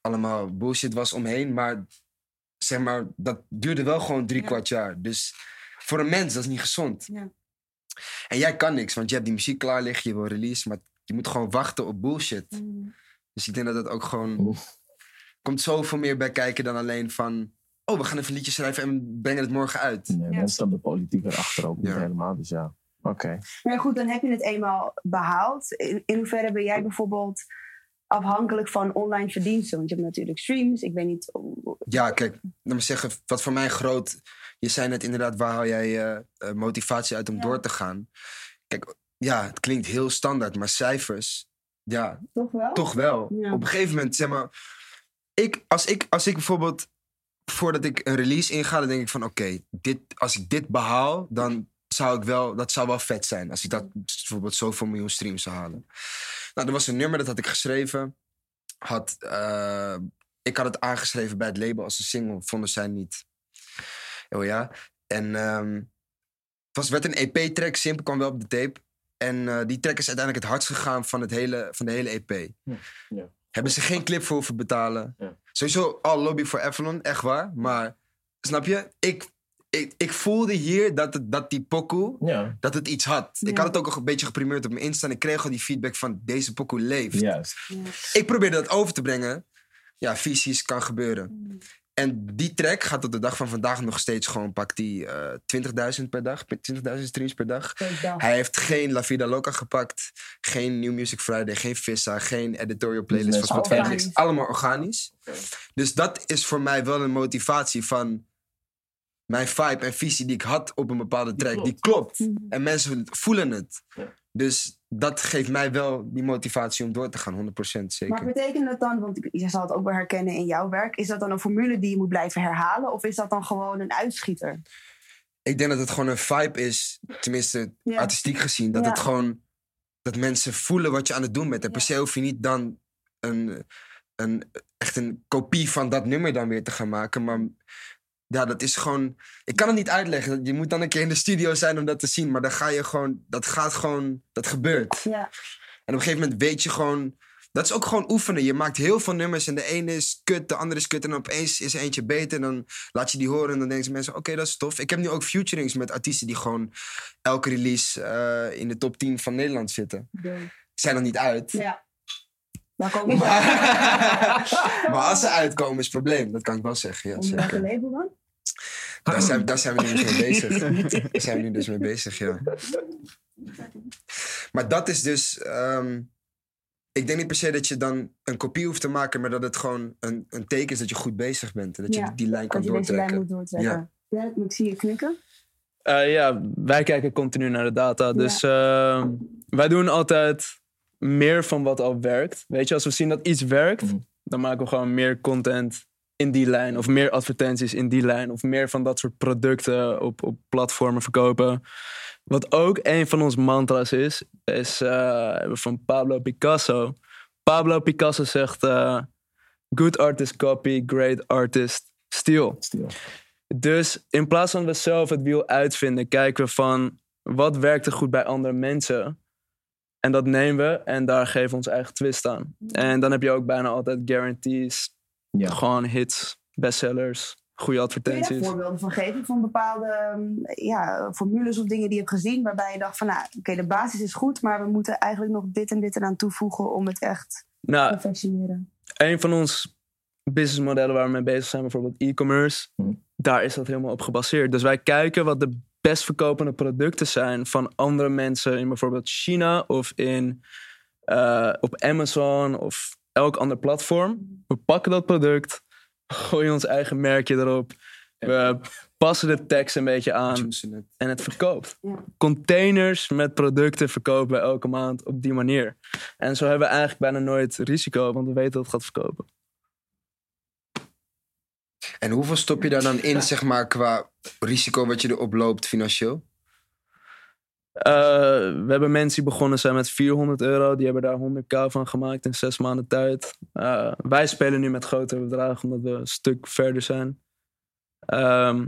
allemaal bullshit was omheen. Maar zeg maar, dat duurde wel gewoon drie Ja. kwart jaar. Dus voor een mens, dat is niet gezond. Ja. En jij kan niks, want je hebt die muziek klaar liggen. Je wil release, maar je moet gewoon wachten op bullshit. Mm. Dus ik denk dat dat ook gewoon... Komt zoveel meer bij kijken dan alleen van... Oh, we gaan even een liedje schrijven en brengen het morgen uit. Nee, Ja. mensen stappen de politiek erachter ook niet Ja. helemaal. Dus ja, oké. Maar goed, dan heb je het eenmaal behaald. In, in hoeverre ben jij bijvoorbeeld afhankelijk van online verdiensten? Want je hebt natuurlijk streams. Ik weet niet... Ja, kijk, laat me zeggen, wat voor mij groot... Je zei net inderdaad, waar haal jij eh, eh, motivatie uit om Ja. door te gaan? Kijk, ja, het klinkt heel standaard, maar cijfers... Ja, Toch wel? toch wel. Ja. Op een gegeven moment, zeg maar... Ik, als, ik, als ik bijvoorbeeld, voordat ik een release inga, dan denk ik van... Oké, dit als ik dit behaal, dan zou ik wel... Dat zou wel vet zijn, als ik dat bijvoorbeeld zoveel miljoen streams zou halen. Nou, er was een nummer, dat had ik geschreven. Had, eh, ik had het aangeschreven bij het label als een single. Vonden zij niet. Oh ja. En ehm, het was, werd een EP-track. Simpel kwam wel op de tape. En eh, die track is uiteindelijk het hardst gegaan van, het hele, van de hele EP. ja. Hebben ze geen clip voor hoeven betalen. Ja. Sowieso al lobby voor Avalon, echt waar. Maar snap je? Ik, ik, ik voelde hier dat, het, dat die pokoe Ja, dat het iets had. Ik had het ook al een beetje geprimeerd op mijn Insta. En ik kreeg al die feedback van deze pokoe leeft. Ik probeerde dat over te brengen. Ja, visies kan gebeuren. En die track gaat tot de dag van vandaag nog steeds gewoon... pakt die eh 20.000 per dag, 20.000 streams per dag. Hij heeft geen La Vida Loca gepakt. Geen New Music Friday, geen Vissa, geen editorial playlist van Spotify. organisch. Niks. Allemaal organisch. Dus dat is voor mij wel een motivatie van... Mijn vibe en visie die ik had op een bepaalde track, die klopt. En mensen voelen het. Ja. Dus dat geeft mij wel die motivatie om door te gaan, 100% zeker. Maar betekent dat dan, want je zal het ook wel herkennen in jouw werk, is dat dan een formule die je moet blijven herhalen? Of is dat dan gewoon een uitschieter? Ik denk dat het gewoon een vibe is, tenminste Ja. artistiek gezien. Dat Ja. het gewoon, dat mensen voelen wat je aan het doen bent. En per se hoef je niet dan een, een, echt een kopie van dat nummer dan weer te gaan maken. Maar ja, dat is gewoon, ik kan het niet uitleggen. Je moet dan een keer in de studio zijn om dat te zien. Maar dan ga je gewoon, dat gaat gewoon, dat gebeurt. Ja. En op een gegeven moment weet je gewoon. Dat is ook gewoon oefenen. Je maakt heel veel nummers en de ene is kut, de andere is kut. En opeens is er eentje beter. En dan laat je die horen en dan denken mensen: oké, dat is tof. Ik heb nu ook featurings met artiesten die gewoon elke release eh, in de top 10 van Nederland zitten. Zijn er niet uit. Ja. Daar komen we maar als ze uitkomen is het probleem. Dat kan ik wel zeggen. Ja, Onder welke label dan? Daar, zijn, daar zijn we nu dus mee bezig. Daar zijn we nu dus mee bezig, ja. Maar dat is dus. ehm, ik denk niet per se dat je dan een kopie hoeft te maken, maar dat het gewoon een, een teken is dat je goed bezig bent. En dat je Ja, die, die lijn kan Dat je deze lijn doortrekken. moet doortrekken. Ja. ik zie je knikken. Eh, ja, wij kijken continu naar de data. Dus eh, wij doen altijd meer van wat al werkt. Weet je, als we zien dat iets werkt, Mhm. dan maken we gewoon meer content in die lijn. Of meer advertenties in die lijn. Of meer van dat soort producten op, op platformen verkopen. Wat ook een van ons mantra's is, is eh, van Pablo Picasso. Pablo Picasso zegt: eh, Good artist copy, great artist steal. Stil. Dus in plaats van we zelf het wiel uitvinden, kijken we van wat werkt er goed bij andere mensen. En dat nemen we en daar geven we ons eigen twist aan. En dan heb je ook bijna altijd guarantees. Ja. Gewoon hits, bestsellers, goede Kun je advertenties. voorbeelden van geven? Van bepaalde ehm, ja, formules of dingen die je hebt gezien... waarbij je dacht van, nou, oké, de basis is goed... maar we moeten eigenlijk nog dit en dit eraan toevoegen... om het echt te Nou, perfectioneren. een van ons businessmodellen waar we mee bezig zijn, bijvoorbeeld e-commerce, Hm. daar is dat helemaal op gebaseerd. Dus wij kijken wat de best verkopende producten zijn van andere mensen in bijvoorbeeld China of in, eh, op Amazon of elk ander platform. We pakken dat product, <laughs> gooien ons eigen merkje erop. We passen de tekst een beetje aan en het verkoopt. Containers met producten verkopen we elke maand op die manier. En zo hebben we eigenlijk bijna nooit risico, want we weten dat het gaat verkopen. En hoeveel stop je daar dan in, zeg maar, qua risico wat je erop loopt financieel? Eh, we hebben mensen die begonnen zijn met 400 euro. Die hebben daar 100k van gemaakt in zes maanden tijd. Eh, wij spelen nu met grotere bedragen omdat we een stuk verder zijn. Ehm,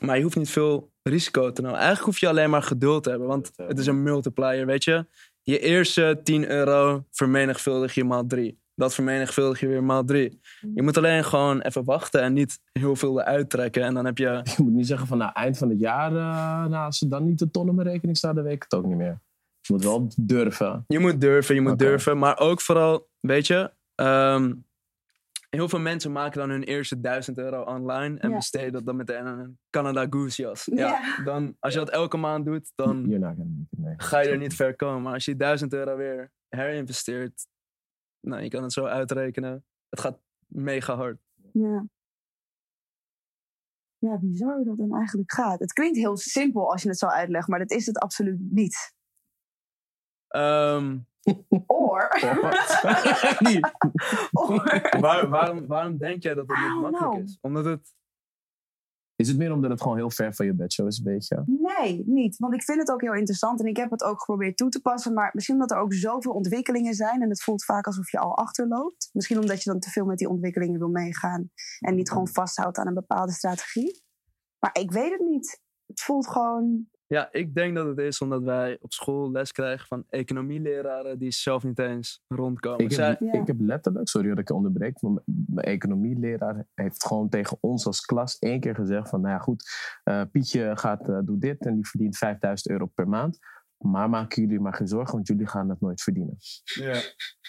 maar je hoeft niet veel risico te nemen. Eigenlijk hoef je alleen maar geduld te hebben. Want het is een multiplier, weet je. Je eerste 10 euro vermenigvuldig je maal 3. Dat vermenigvuldig je weer maal 3. Je moet alleen gewoon even wachten en niet heel veel eruit trekken. En dan heb je <laughs> Je moet niet zeggen van, nou, eind van het jaar, nou, als er dan niet de ton op mijn rekening staat, dan weet ik het ook niet meer. Je moet wel durven. Je moet durven, je moet durven. Maar ook vooral, weet je, ehm, heel veel mensen maken dan hun eerste 1000 euro online en Ja. besteden dat dan meteen aan een Canada Goose jas. Ja. Ja. Dan, als je dat elke maand doet, dan ga je er niet ver komen. Maar als je 1000 euro weer herinvesteert, nou, je kan het zo uitrekenen. Het gaat mega hard. Ja. Ja, bizar hoe dat dan eigenlijk gaat. Het klinkt heel simpel als je het zo uitlegt, maar dat is het absoluut niet. Ehm, Or, <laughs> Niet. <laughs> or waar- waarom, waarom denk jij dat het niet makkelijk know. is? Omdat het Is het meer omdat het gewoon heel ver van je bedshow is, een beetje? Nee, niet. Want ik vind het ook heel interessant en ik heb het ook geprobeerd toe te passen. Maar misschien omdat er ook zoveel ontwikkelingen zijn en het voelt vaak alsof je al achterloopt. Misschien omdat je dan te veel met die ontwikkelingen wil meegaan en niet gewoon vasthoudt aan een bepaalde strategie. Maar ik weet het niet. Het voelt gewoon. Ja, ik denk dat het is omdat wij op school les krijgen van economieleraren die zelf niet eens rondkomen. Ik Zij- heb, Ja. ik heb letterlijk, sorry dat ik je onderbreek, maar mijn economieleraar heeft gewoon tegen ons als klas één keer gezegd van, nou ja goed, eh, Pietje gaat, eh doet dit en die verdient 5000 euro per maand. Maar maken jullie maar geen zorgen, want jullie gaan het nooit verdienen. Ja,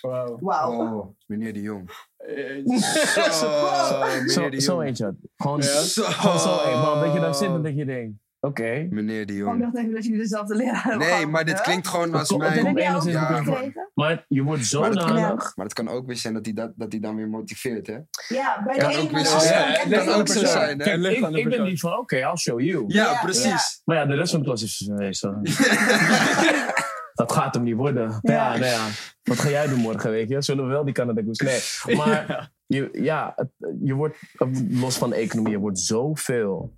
wauw. Wauw. Oh, meneer de Jong. Zo, Zo, zo eentje. Gewoon, Ja? gewoon zo, hey, man, dat je daar zit en dat je denkt, oké. Meneer de Ik Jong. dacht even dat jullie dezelfde leraar hebben Nee, maar dit klinkt gewoon als mijn... ook gekregen? Maar je wordt Maar dat- zodanig... Maar het kan ook weer zijn dat hij, dat, dat hij dan weer motiveert, hè? Ja, bij de Kan ene ook zo Het kenbaar. kan ook zo zijn, hè? Kijk, ik, ik ben die van, oké, I'll show you. Ja, Ja, precies. Maar ja, de rest van de klas is eh, zo. <laughs> Dat gaat hem niet worden. Ja. Ja. nou ja. Wat ga jij doen morgen, weet je? Zullen we wel die Canada Goose? Nee, <laughs> maar je, ja, het- je wordt, los van de economie, je wordt zoveel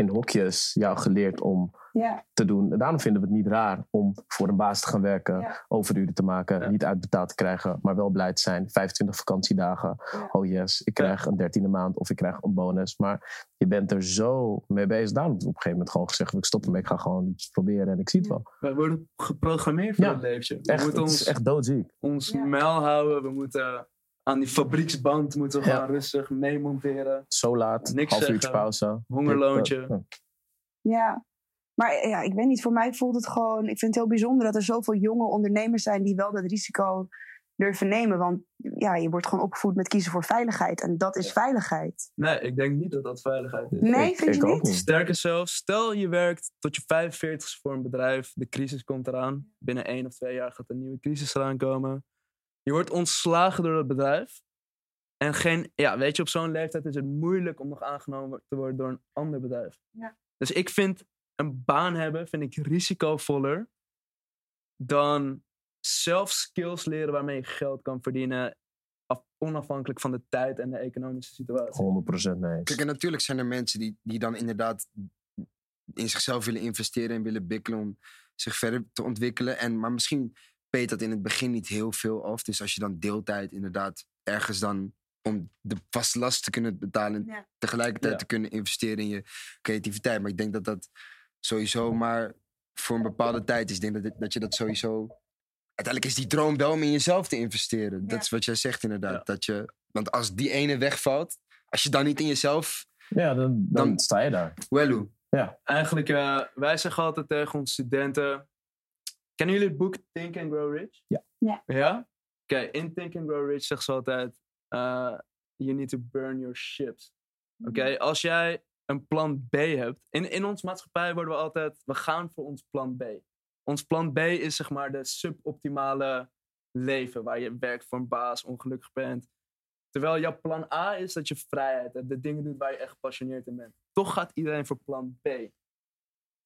in hokjes jou geleerd om Ja, te doen. En daarom vinden we het niet raar om voor een baas te gaan werken, Ja. overuren te maken, Ja. niet uitbetaald te krijgen, maar wel blij te zijn. 25 vakantiedagen. Ja. Oh yes, ik krijg een dertiende maand of ik krijg een bonus. Maar je bent er zo mee bezig. Daarom heb ik op een gegeven moment gewoon gezegd, ik stop ermee, ik ga gewoon iets proberen en ik zie het wel. Wij worden geprogrammeerd voor Ja, dat leventje. We Echt, moeten het ons, is echt doodziek. ons Ja. mijl houden. We moeten aan die fabrieksband moeten gewoon rustig meemonteren. Zo laat, Niks half uurtje pauze. Hongerloontje. Ja. Maar ja, ik weet niet, voor mij voelt het gewoon... Ik vind het heel bijzonder dat er zoveel jonge ondernemers zijn... die wel dat risico durven nemen. Want ja, je wordt gewoon opgevoed met kiezen voor veiligheid. En dat is veiligheid. Nee, ik denk niet dat dat veiligheid is. Nee, ik, vind je ik ook niet? niet. Sterker zelfs, stel je werkt tot je 45 voor een bedrijf, de crisis komt eraan. Binnen één of twee jaar gaat een nieuwe crisis eraan komen. Je wordt ontslagen door dat bedrijf. En geen, ja, weet je, op zo'n leeftijd is het moeilijk om nog aangenomen te worden door een ander bedrijf. Ja. Dus ik vind een baan hebben, vind ik risicovoller dan zelf skills leren waarmee je geld kan verdienen, af- onafhankelijk van de tijd en de economische situatie. 100% nee. Kijk, en natuurlijk zijn er mensen die, die dan inderdaad in zichzelf willen investeren en willen bikkelen om zich verder te ontwikkelen. En, maar misschien peet dat in het begin niet heel veel af. Dus als je dan deeltijd inderdaad ergens dan om de vaste last te kunnen betalen en Ja. tegelijkertijd Ja. te kunnen investeren in je creativiteit. Maar ik denk dat dat sowieso maar voor een bepaalde tijd is. Ik denk dat, dat je dat sowieso uiteindelijk is die droom wel om in jezelf te investeren. Dat Ja. is wat jij zegt inderdaad. Ja. Dat je, want als die ene wegvalt, als je dan niet in jezelf... Ja, dan, dan, Dan- sta je daar. Wellu. Eigenlijk, eh, wij zeggen altijd tegen onze studenten... Kennen jullie het boek Think and Grow Rich? Ja. Ja. Ja? Oké, in Think and Grow Rich zegt ze altijd... eh, you need to burn your ships. Oké, als jij een plan B hebt... In, in onze maatschappij worden we altijd... We gaan voor ons plan B. Ons plan B is zeg maar de suboptimale leven... waar je werkt voor een baas, ongelukkig bent. Terwijl jouw plan A is dat je vrijheid hebt. De dingen doet waar je echt gepassioneerd in bent. Toch gaat iedereen voor plan B.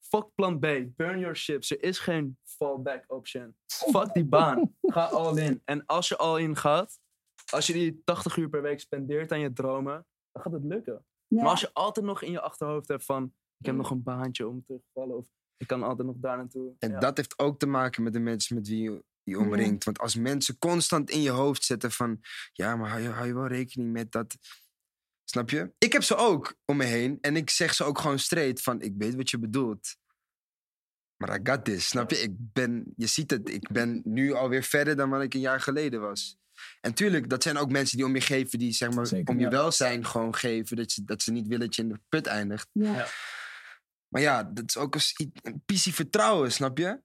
Fuck plan B. Burn your ships. Er is geen fallback option. Fuck die baan. Ga all in. En als je all in gaat, als je die 80 uur per week spendeert aan je dromen, dan gaat het lukken. Ja. Maar als je altijd nog in je achterhoofd hebt van, ik heb nog een baantje om te vallen of ik kan altijd nog daar naartoe. En Ja. dat heeft ook te maken met de mensen met wie je je omringt. Want als mensen constant in je hoofd zetten van... Ja, maar hou je, hou je wel rekening met dat... Snap je? Ik heb ze ook om me heen. En ik zeg ze ook gewoon straight van... Ik weet wat je bedoelt. Maar I got this. Snap je? Ik ben... Je ziet het. Ik ben nu alweer verder dan wat ik een jaar geleden was. En tuurlijk, dat zijn ook mensen die om je geven... Die zeg maar Zeker, om je ja. welzijn gewoon geven. Dat ze, dat ze niet willen dat je in de put eindigt. Ja. Ja. Maar ja, dat is ook een, een pissie vertrouwen, snap je?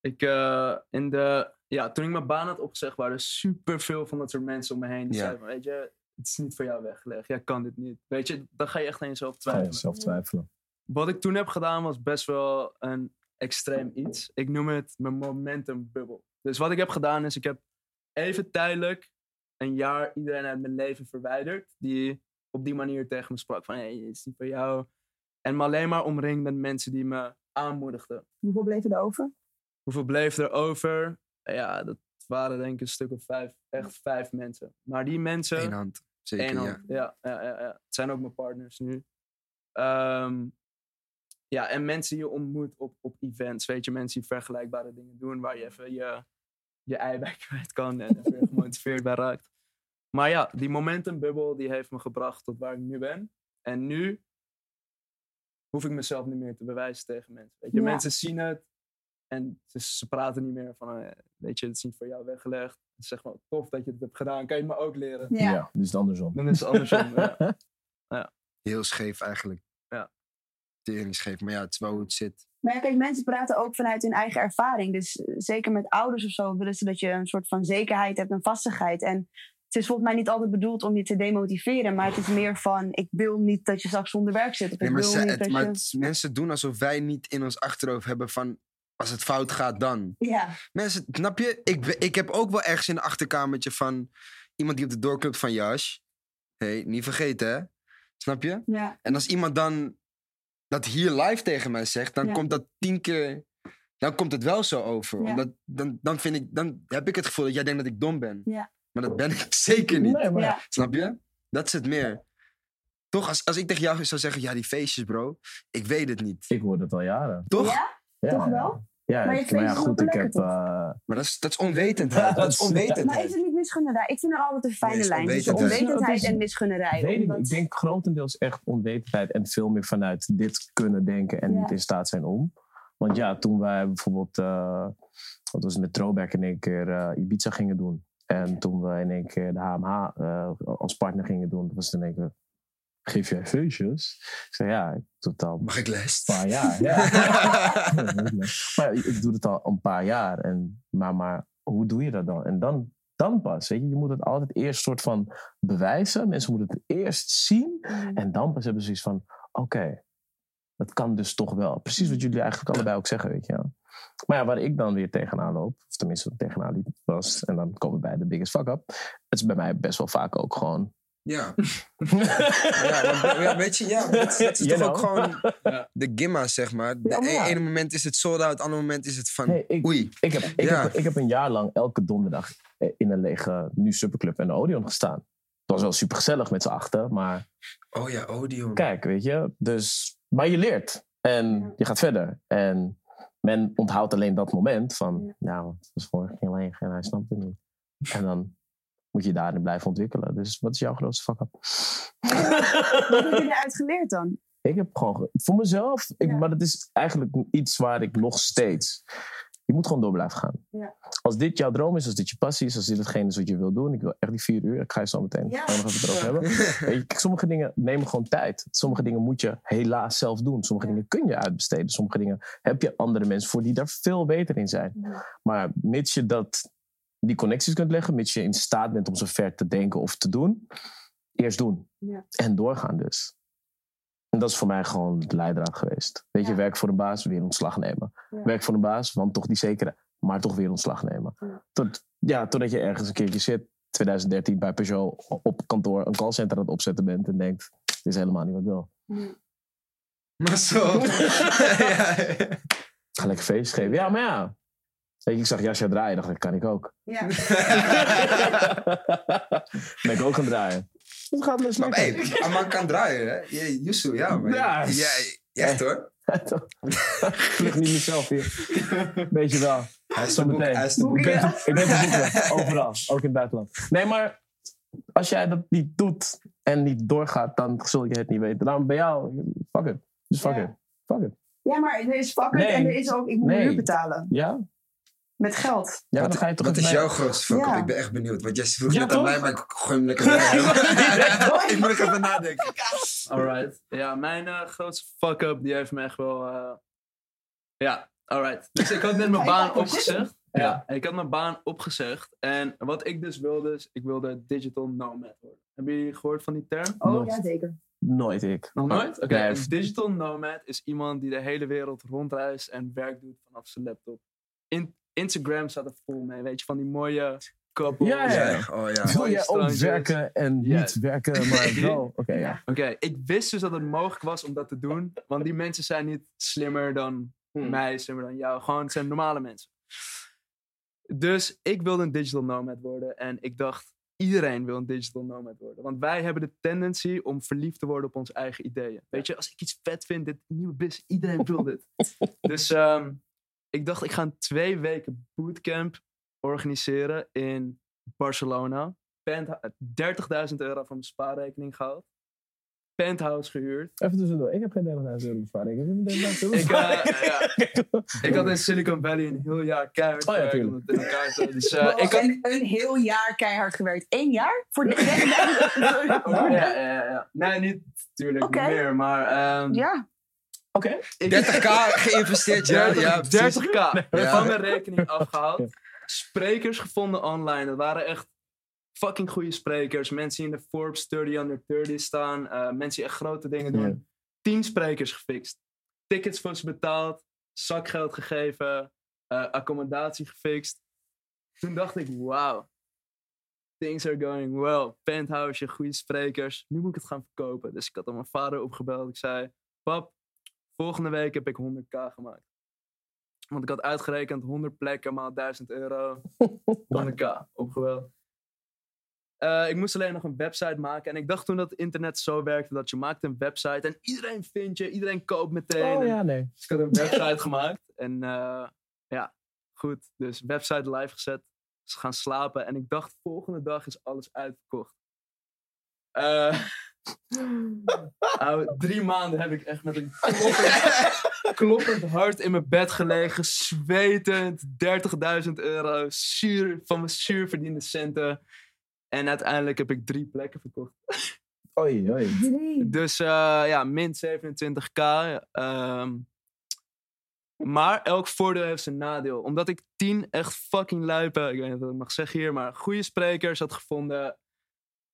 Ik, eh, in de, ja, toen ik mijn baan had opgezegd, waren er superveel van dat soort mensen om me heen. Die Ja. zeiden van, weet je, het is niet voor jou weggelegd. Jij kan dit niet. Weet je, dan ga je echt aan jezelf Ga je twijfelen. zelf twijfelen. Wat ik toen heb gedaan was best wel een extreem iets. Ik noem het mijn momentum bubble. Dus wat ik heb gedaan is, ik heb even tijdelijk een jaar iedereen uit mijn leven verwijderd. Die op die manier tegen me sprak van, hé, hey, het is niet voor jou. En me alleen maar omringd met mensen die me aanmoedigden. Hoeveel bleven er over? Hoeveel bleef er over? Ja, dat waren denk ik een stuk of vijf. Echt vijf mensen. Maar die mensen... Eén hand. Zeker, Eén ja. hand. Ja, ja, ja, ja. Het zijn ook mijn partners nu. Ehm, ja, en mensen die je ontmoet op, op events. Weet je, mensen die vergelijkbare dingen doen. Waar je even je, je ei bij <laughs> kwijt kan. En even weer gemotiveerd bij raakt. Maar ja, die momentum bubble die heeft me gebracht tot waar ik nu ben. En nu hoef ik mezelf niet meer te bewijzen tegen mensen. Weet je, Ja. mensen zien het. En ze, ze praten niet meer van, eh, weet je, het is niet voor jou weggelegd. Ze zeggen van, tof dat je het hebt gedaan. Kan je het me ook leren? Ja. Ja, dus het andersom. Dan is het andersom. <laughs> ja. Heel scheef eigenlijk. Ja. Tering scheef, maar ja, het is wel hoe het zit. Maar ja, kijk, mensen praten ook vanuit hun eigen ervaring. Dus eh, zeker met ouders of zo willen ze dat je een soort van zekerheid hebt en vastigheid. En het is volgens mij niet altijd bedoeld om je te demotiveren. Maar het is meer van, ik wil niet dat je straks zonder werk zit. Of Nee, ik maar wil ze- niet het- dat maar je... het- mensen doen alsof wij niet in ons achterhoofd hebben van... Als het fout gaat, dan. Ja, Mensen, snap je? Ik, ik heb ook wel ergens in een achterkamertje van... Iemand die op de doorklopt van Jas. Hé, hey, niet vergeten, hè? Snap je? ja, En als iemand dan dat hier live tegen mij zegt, dan Ja. komt dat tien keer. Dan komt het wel zo over. Ja. Omdat dan, dan, vind ik, dan heb ik het gevoel dat jij denkt dat ik dom ben. Ja. Maar dat ben ik <laughs> zeker niet. Nee, maar ja. Snap je? Dat is het meer. Toch, als, als ik tegen jou zou zeggen, ja, die feestjes, bro. Ik weet het niet. ik hoor het al jaren. Toch? Ja? Toch wel? Ja, Maar je ik- maar ja, goed, ik heb... eh, Maar dat is, dat is onwetendheid. Dat is Ja, Maar is onwetendheid. het niet misgunnerij? Ik vind er altijd een fijne Nee, lijn tussen onwetendheid. onwetendheid is- en misgunnerij. Weet ik, omdat- niet. ik denk grotendeels echt onwetendheid en veel meer vanuit dit kunnen denken en Ja. niet in staat zijn om. Want ja, toen wij bijvoorbeeld, eh, wat was het met Throwback in één keer eh, Ibiza gingen doen. En toen we in één keer de HMH eh, als partner gingen doen, was het in één keer, geef jij feestjes? Ik zei ja, ik doe het al Mag ik les? een paar jaar. Ja. <laughs> <laughs> maar ik, ik doe het al een paar jaar. En, maar, maar hoe doe je dat dan? En dan, dan pas, weet je, je moet het altijd eerst soort van bewijzen. Mensen moeten het eerst zien. Mm. En dan pas hebben ze iets van, oké, dat kan dus toch wel. Precies wat jullie eigenlijk allebei ook zeggen, weet je wel. Maar ja, waar ik dan weer tegenaan loop, of tenminste tegenaan liep, was, en dan komen we bij de biggest fuck up. Het is bij mij best wel vaak ook gewoon... Ja. <laughs> ja, maar, ja, weet je, ja, dat, dat is You toch ook gewoon de gimma, zeg maar. De Ja, maar ja. e- ene moment is het sold out, het andere moment is het van... Ik, Oei. Ik heb, ik, Ja. heb, ik heb een jaar lang elke donderdag eh, in een lege nu Superclub en de Odeon gestaan. Het was wel super gezellig met z'n achter, maar Oh ja, Odeon. kijk, weet je. Dus, maar je leert en je gaat verder. En men onthoudt alleen dat moment van, nou, het was vorig jaar leeg en hij snapt het niet. En dan moet je daarin blijven ontwikkelen. Dus wat is jouw grootste fuck up? <laughs> Wat heb je eruit geleerd dan? Ik heb gewoon, ge- voor mezelf, ik, Ja. maar dat is eigenlijk iets waar ik nog steeds Je moet gewoon door blijven gaan. Ja. Als dit jouw droom is, als dit je passie is, als dit hetgene is wat je wil doen. Ik wil echt die vier uur. Ik ga je zo meteen Ja. nog even erover hebben. <laughs> Je, sommige dingen nemen gewoon tijd. Sommige dingen moet je helaas zelf doen. Sommige dingen kun je uitbesteden. Sommige dingen heb je andere mensen voor die daar veel beter in zijn. Maar mits je dat, die connecties kunt leggen, mits je in staat bent om zo ver te denken of te doen, eerst doen. Ja. En doorgaan dus. En dat is voor mij gewoon de leidraad geweest. Weet je, Ja. werk voor een baas, weer ontslag nemen. Ja. Werk voor een baas, want toch die zekere, maar toch weer ontslag nemen. Ja. Tot, ja, totdat je ergens een keertje zit, 2013 bij Peugeot op kantoor een callcenter aan het opzetten bent en denkt, dit is helemaal niet wat ik wil. Ja. Maar zo. <laughs> <laughs> ga lekker feestjes geven. Ja, maar ja. Weet je, ik zag Jasja draaien, dacht ik, kan ik ook. Ja. <laughs> ben ik ook gaan draaien. Het gaat best Maar lekker. hey, een man kan draaien, hè? Je- Yusu, ja. Maar Ja. ja, echt hoor. Vlug niet mezelf hier. <laughs> Weet je wel. Hij is de boek. meteen. Hij is de Ik boek. ben, te, ik ben te boeken. Overal. Ook in het buitenland. Nee, maar als jij dat niet doet en niet doorgaat, dan zul je het niet weten. Dan bij jou, fuck it. Just fuck Ja. it. Fuck it. ja, maar er is fuck it Nee. en er is ook, ik moet Nee. huur betalen. Ja? Met geld. Ja, Wat, dan ga je toch wat is mee- jouw grootste fuck up? Ja. Ik ben echt benieuwd. Want jij vroeg Ja, net aan mij, maar ik gooi hem lekker <laughs> weg. ik moet <laughs> ook even nadenken. Alright. Ja, mijn eh, grootste fuck-up, die heeft me echt wel... eh, Ja, alright. Dus ik had net mijn je baan opgezegd. Ja. Ja, ik had mijn baan opgezegd. En wat ik dus wilde, is ik wilde digital nomad worden. Hebben jullie gehoord van die term? Oh, ja, zeker. Nooit ik. Nog nooit? Oké, Nee. een digital nomad is iemand die de hele wereld rondreist en werk doet vanaf zijn laptop. In Instagram staat er vol mee, weet je, van die mooie couples. Ja, ja. Ja, oh ja. Wil jij ook werken en niet werken, maar <laughs> wel? Oké, ja. Oké, ik wist dus dat het mogelijk was om dat te doen. Want die mensen zijn niet slimmer dan Hmm. mij, slimmer dan jou. Gewoon, het zijn normale mensen. Dus ik wilde een digital nomad worden. En ik dacht, iedereen wil een digital nomad worden. Want wij hebben de tendency om verliefd te worden op onze eigen ideeën. Weet je, als ik iets vet vind, dit nieuwe business, iedereen wil dit. <laughs> dus ehm, ik dacht, ik ga een twee weken bootcamp organiseren in Barcelona. Pentha- 30.000 euro van mijn spaarrekening gehaald. Penthouse gehuurd. Even tussendoor. Ik heb geen 30.000 euro besparing. Ik heb 30.000 euro eh, Ik had in Silicon Valley een heel jaar keihard Oh ja, gewerkt om tuurlijk. het in elkaar te... Dus eh, ik had... een, een heel jaar keihard gewerkt. Eén jaar? Voor de Oh, ja, ja, ja, ja. Nee, niet natuurlijk meer, maar... ehm, Ja. Oké. ik- 30k geïnvesteerd, ja. 30, ja precies. 30k Ja. van mijn rekening afgehaald. Sprekers gevonden online. Dat waren echt fucking goede sprekers. Mensen die in de Forbes 30 under 30 staan. eh, mensen die echt grote dingen doen. Ja. 10 sprekers gefixt. Tickets voor ze betaald. Zakgeld gegeven. eh, accommodatie gefixt. Toen dacht ik, wauw. Things are going well. Penthouse, goede sprekers. Nu moet ik het gaan verkopen. Dus ik had aan mijn vader opgebeld. Ik zei, pap, volgende week heb ik 100k gemaakt. Want ik had uitgerekend 100 plekken maal 1000 euro. <laughs> 100k opgebeld. Eh, ik moest alleen nog een website maken. En ik dacht toen dat het internet zo werkte dat je maakt een website en iedereen vindt je, iedereen koopt meteen. Oh ja, nee. dus ik had een website gemaakt. En eh, ja, goed. Dus website live gezet. Ze gaan slapen. En ik dacht, volgende dag is alles uitverkocht. Eh, <laughs> <laughs> ouwe, drie maanden heb ik echt met een kloppend, <laughs> kloppend hart in mijn bed gelegen. Zwetend. 30.000 euro. Zuur, van mijn zuur verdiende centen. En uiteindelijk heb ik drie plekken verkocht. Oei, oei. Dus eh, ja, min 27k. ehm. maar elk voordeel heeft zijn nadeel. Omdat ik tien echt fucking luipen, ik weet niet wat ik mag zeggen hier, maar goede sprekers had gevonden,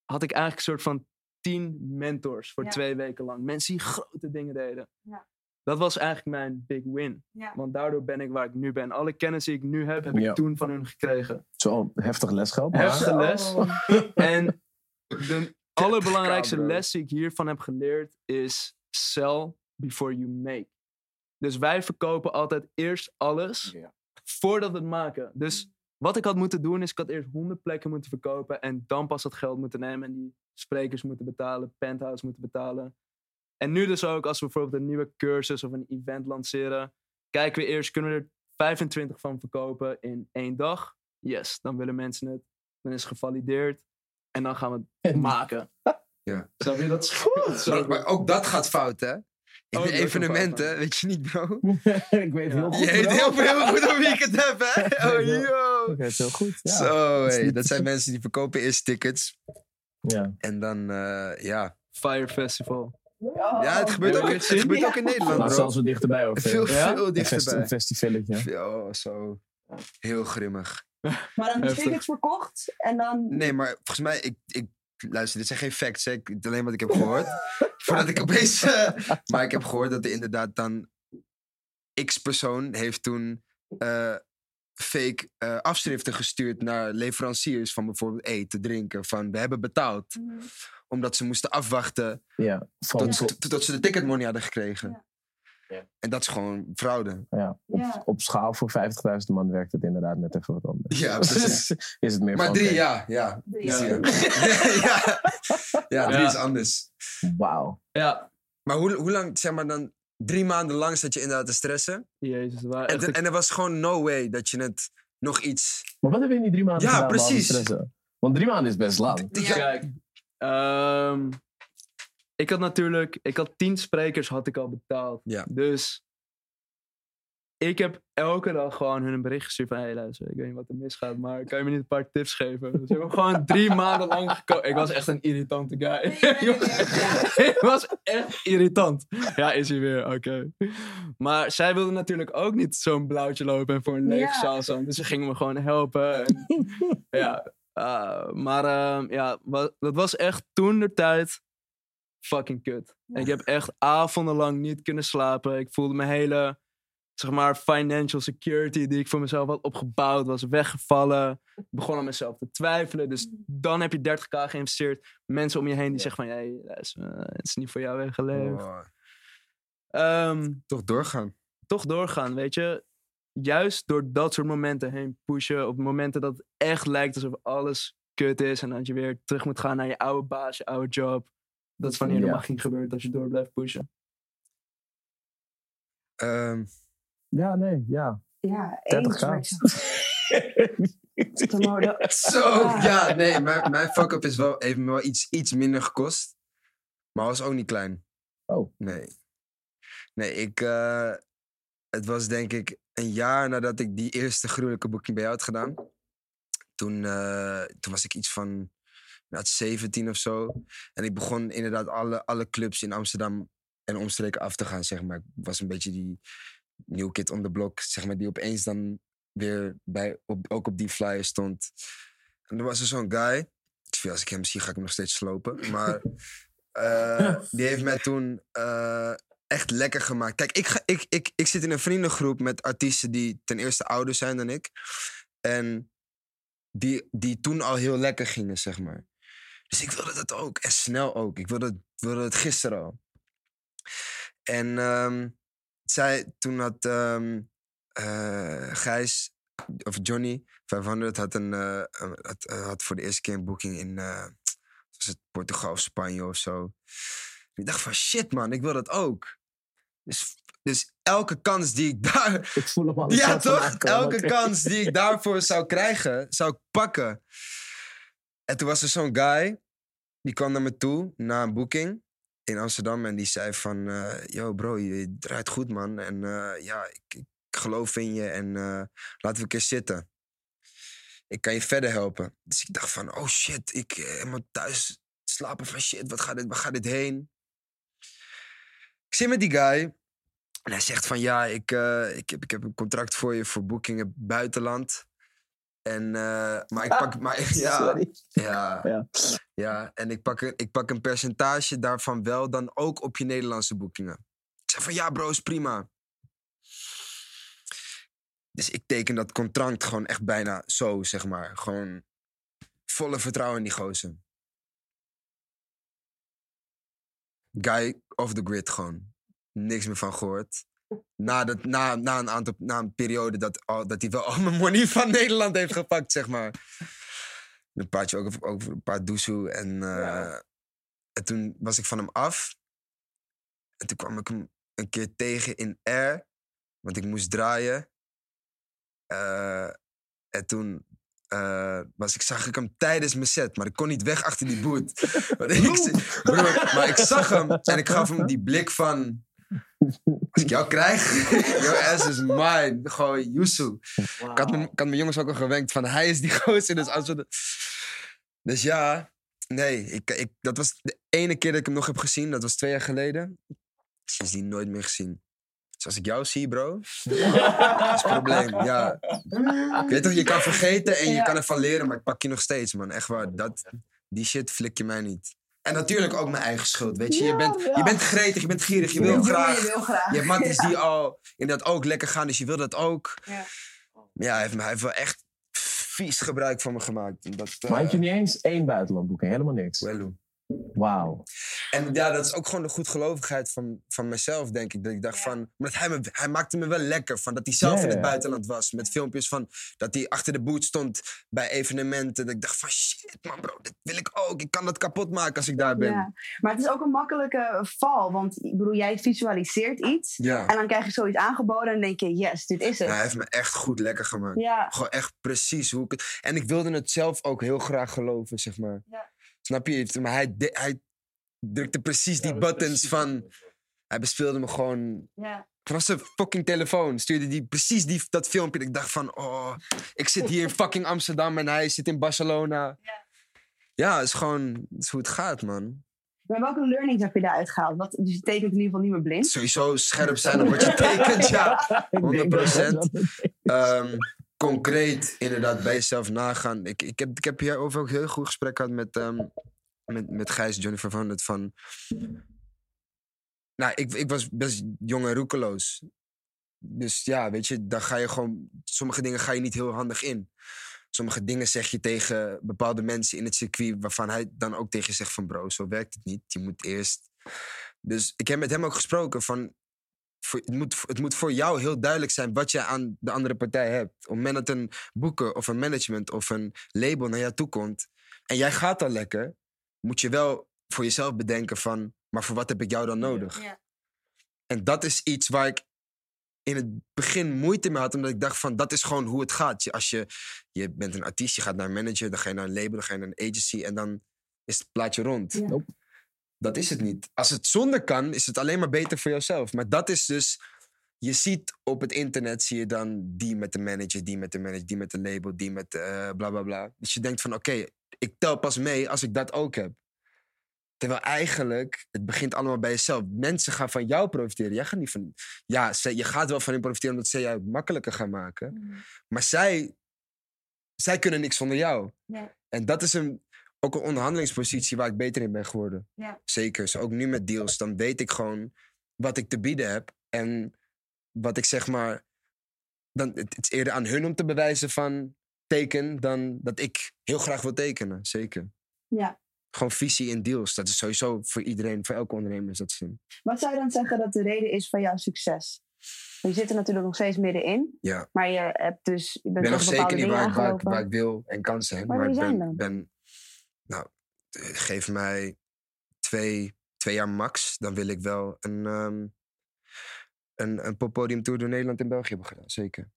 had ik eigenlijk een soort van tien mentors voor Ja. twee weken lang. Mensen die grote dingen deden. Ja. Dat was eigenlijk mijn big win. Ja. Want daardoor ben ik waar ik nu ben. Alle kennis die ik nu heb, heb Ja. ik toen van hun gekregen. Zo heftig lesgeld. Maar... Heftig les. Oh. <laughs> En de allerbelangrijkste les die ik hiervan heb geleerd is sell before you make. Dus wij verkopen altijd eerst alles Ja. voordat we het maken. Dus wat ik had moeten doen is ik had eerst 100 plekken moeten verkopen en dan pas dat geld moeten nemen en die sprekers moeten betalen, penthouse moeten betalen. En nu dus ook als we bijvoorbeeld een nieuwe cursus of een event lanceren, kijken we eerst kunnen we er 25 van verkopen in één dag. Yes, dan willen mensen het. Dan is het gevalideerd. En dan gaan we het maken. <laughs> Ja. Snap je? Dat is goed. Maar, maar ook dat gaat fout, hè? In Oh, de evenementen, fout, weet je niet, bro. <laughs> ik weet heel goed. Je weet heel, heel goed over wie ik het heb, hè? <laughs> Oh, yo. Ik weet heel goed. Ja. Zo, hey, dat zijn mensen die verkopen eerst tickets. Ja. En dan, eh, ja. Fire Festival. Ja, het gebeurt, ook, het gebeurt ook in Nederland, Nou, bro. zelfs wat dichterbij ook. <laughs> Veel, Ja? veel dichterbij. een festivalletje. Oh, zo. Heel grimmig. Maar dan tickets verkocht en dan... Nee, maar volgens mij, ik, ik, luister, dit zijn geen facts, hè. Ik- het is alleen wat ik heb gehoord. <laughs> Voordat ik opeens, eh, maar ik heb gehoord dat er inderdaad dan X-persoon heeft toen eh, fake eh, afschriften gestuurd naar leveranciers van bijvoorbeeld eten, drinken. Van, we hebben betaald. Omdat ze moesten afwachten Ja. Tot, tot, tot ze de ticketmoney hadden gekregen. Ja. Ja. En dat is gewoon fraude. ja, op, Ja. op schaal voor 50.000 man werkt het inderdaad net even wat anders. Ja, <laughs> precies. is het meer Maar van, drie, ja. Ja, Ja. Ja. ja, drie Ja. <laughs> is anders. Wauw. Ja. Maar hoe, hoe lang, zeg maar dan, drie maanden lang zat je inderdaad te stressen. Jezus, waren En, en er was gewoon no way dat je het nog iets... Maar wat heb je in die drie maanden Ja, gedaan? precies. stressen? Want drie maanden is best lang. Ja. Kijk, ehm, ik had natuurlijk, ik had tien sprekers had ik al betaald. Ja. Dus ik heb elke dag gewoon hun een bericht gestuurd van, hey luister, ik weet niet wat er misgaat, maar kan je me niet een paar tips geven? Dus ik heb gewoon drie <laughs> maanden lang gekozen. Ik was echt een irritante guy. <laughs> ik, was echt, ik was echt irritant. Ja, is hij weer, oké. Maar zij wilden natuurlijk ook niet zo'n blauwtje lopen en voor een lege zaal staan. Dus ze gingen me gewoon helpen. En, <laughs> ja, Ah, maar ehm, ja, wa- dat was echt toen de tijd fucking kut. Ik heb echt avondenlang niet kunnen slapen. Ik voelde mijn hele, zeg maar, financial security die ik voor mezelf had opgebouwd, was weggevallen. Ik begon aan mezelf te twijfelen. Dus dan heb je 30k geïnvesteerd. Mensen om je heen die zeggen van, hey, luister, eh, het is niet voor jou weggelegd. Oh, Ehm, toch doorgaan. toch doorgaan, weet je. Juist door dat soort momenten heen pushen. Op momenten dat het echt lijkt alsof alles kut is. En dat je weer terug moet gaan naar je oude baas, je oude job. Dat is wanneer de Ja. magie gebeurt als je door blijft pushen. Ehm, Ja, nee, ja. Ja, 30 eens. k. maar ik zag- de mode- zo, Ah. ja, nee, mijn, mijn fuck-up is wel, heeft me wel iets, iets minder gekost. Maar was ook niet klein. Oh. Nee. Nee, ik... eh, het was denk ik een jaar nadat ik die eerste gruwelijke boeking bij jou had gedaan. Toen, eh, toen was ik iets van inderdaad 17 of zo. En ik begon inderdaad alle, alle clubs in Amsterdam en omstreken af te gaan, zeg maar. Ik was een beetje die new kid on the block, zeg maar, die opeens dan weer bij, op, ook op die flyer stond. En er was er zo'n guy. Als ik hem zie, ga ik hem nog steeds slopen. Maar <laughs> eh, die heeft mij toen eh, echt lekker gemaakt. Kijk, ik, ga, ik, ik, ik zit in een vriendengroep met artiesten die ten eerste ouder zijn dan ik. En die, die toen al heel lekker gingen, zeg maar. Dus ik wilde dat ook. En snel ook. Ik wilde, het- wilde het gisteren al. En ehm, zij, toen had ehm, eh, Gijs, of Johnny 500, had, een, eh, had, eh, had voor de eerste keer een boeking in was het Portugal of Spanje of zo. Ik dacht van shit man, ik wil dat ook. Dus, dus elke kans die ik daar <laughs> Ik voel hem al. ja, toch? Elke kans die ik <laughs> daarvoor zou krijgen, zou ik pakken. En toen was er zo'n guy, die kwam naar me toe na een boeking in Amsterdam. En die zei van, eh, yo bro, je draait goed man. En eh, ja, ik, ik geloof in je en eh, laten we een keer zitten. Ik kan je verder helpen. Dus ik dacht van, oh shit, ik moet thuis slapen van shit, wat gaat dit, waar gaat dit heen? Ik zit met die guy. En hij zegt van ja, ik, ik, heb, ik heb een contract voor je voor boekingen buitenland. En, eh, maar ik pak, maar, <laughs> ja, Sorry. ja, Ja. ja, en ik pak, een, ik pak een percentage daarvan wel dan ook op je Nederlandse boekingen. Ik zeg van ja bro, is prima. Dus ik teken dat contract gewoon echt bijna zo, zeg maar. Gewoon volle vertrouwen in die gozer. Guy off the grid gewoon. Niks meer van gehoord. Na, dat, na, na, een aantal, na een periode dat, al, dat hij wel al mijn money van <laughs> Nederland heeft gepakt, zeg maar. Een paardje ook over, over een paar doezoe. En, eh, en toen was ik van hem af. En toen kwam ik hem een keer tegen in Air. Want ik moest draaien. Eh, en toen eh, was ik, zag ik hem tijdens mijn set. Maar ik kon niet weg achter die boot. <laughs> Ik, broer, maar ik zag hem en ik gaf hem die blik van... <laughs> Als ik jou krijg, <laughs> your ass is mine. Gewoon Yusu. Ik had, mijn, ik had mijn jongens ook al gewenkt van hij is die <laughs> gozer. Dus, als we de- dus ja, nee, ik, ik, dat was de ene keer dat ik hem nog heb gezien. Dat was twee jaar geleden. Sindsdien nooit meer gezien. Dus als ik jou zie, bro, dat is een probleem. Ja. <laughs> Ik weet toch, je kan vergeten en je Ja. kan ervan leren, maar ik pak je nog steeds, man. Echt waar. Dat, die shit flik je mij niet. En natuurlijk ook mijn eigen schuld, weet je. Je bent, ja. je bent gretig, je bent gierig, je wil graag. Je wil graag. Je hebt matties <laughs> Ja. die al inderdaad ook lekker gaan, dus je wil dat ook. Ja. Hij heeft, me- hij heeft wel echt vies gebruik van me gemaakt. En Dat, eh, Maar had je niet eens één buitenlandboeking? Helemaal niks. Wello. Wauw. En ja, dat is ook gewoon de goedgelovigheid van, van mezelf, denk ik. Dat ik dacht van... Maar hij, me, hij maakte me wel lekker van dat hij zelf in het buitenland was. Met filmpjes van dat hij achter de boot stond bij evenementen. Dat ik dacht van shit man bro, dit wil ik ook. Ik kan dat kapot maken als ik daar ben. Ja. Maar het is ook een makkelijke val. Want ik bedoel, jij visualiseert iets. Ja. En dan krijg je zoiets aangeboden en denk je, yes, dit is het. Ja, hij heeft me echt goed lekker gemaakt. Gewoon echt precies hoe ik het... En ik wilde het zelf ook heel graag geloven, zeg maar. Ja. Snap je? Maar hij, de- hij drukte precies die buttons van... Hij bespeelde me gewoon ja. Vanaf zijn fucking telefoon stuurde hij precies die, dat filmpje. Dat ik dacht van, oh, ik zit hier in <laughs> fucking Amsterdam en hij zit in Barcelona. Ja. Ja, het is gewoon het is hoe het gaat, man. Maar welke learnings heb je daaruit gehaald? Wat, dus je tekent in ieder geval niet meer blind. Sowieso scherp zijn op wat je tekent, ja. <laughs> 100%. <laughs> Ehm, concreet inderdaad bij jezelf nagaan. Ik, ik, heb, ik heb hierover ook heel goed gesprek gehad met, ehm, met, met Gijs, Johnny van het van... Nou, ik, ik was best jong en roekeloos. Dus ja, weet je, dan ga je gewoon... Sommige dingen ga je niet heel handig in. Sommige dingen zeg je tegen bepaalde mensen in het circuit... waarvan hij dan ook tegen je zegt van... bro, zo werkt het niet. Je moet eerst... Dus ik heb met hem ook gesproken van... Voor, het, moet, het moet voor jou heel duidelijk zijn wat je aan de andere partij hebt. Op het moment dat een boeker of een management of een label naar jou toe komt... en jij gaat al lekker... moet je wel voor jezelf bedenken van... maar voor wat heb ik jou dan nodig? Ja. En dat is iets waar ik in het begin moeite mee had. Omdat ik dacht van, dat is gewoon hoe het gaat. Je- Als je, je bent een artiest, je gaat naar een manager, dan ga je naar een label, dan ga je naar een agency. En dan is het plaatje rond. Ja. Nope. Dat is het niet. Als het zonder kan, is het alleen maar beter voor jezelf. Maar dat is dus... Je ziet op het internet, zie je dan die met de manager, die met de manager, die met de label, die met eh bla bla bla. Dus je denkt van, oké, ik tel pas mee als ik dat ook heb. Terwijl eigenlijk, het begint allemaal bij jezelf. Mensen gaan van jou profiteren. Jij gaat niet van... Ja, zij- je gaat wel van hen profiteren omdat zij jou het makkelijker gaan maken. Maar zij, zij kunnen niks zonder jou. En dat is een, ook een onderhandelingspositie waar ik beter in ben geworden. Ja. Zeker. Dus ook nu met deals. Dan weet ik gewoon wat ik te bieden heb. En wat ik zeg maar... Dan, het is eerder aan hun om te bewijzen van teken... dan dat ik heel graag wil tekenen. Zeker. Ja. Gewoon visie in deals. Dat is sowieso voor iedereen, voor elke ondernemer is dat zin. Wat zou je dan zeggen dat de reden is van jouw succes? Je zit er natuurlijk nog steeds middenin. Ja. Maar je hebt dus je bent ben nog zeker niet waar, ik- waar, ik, aangelopen. waar ik wil en kan zijn. Waar maar wil ik ben, zijn dan? ben... Nou, eh, geef mij twee, twee jaar max. Dan wil ik wel een, ehm een, een poppodiumtour door Nederland en België hebben gedaan. Zeker.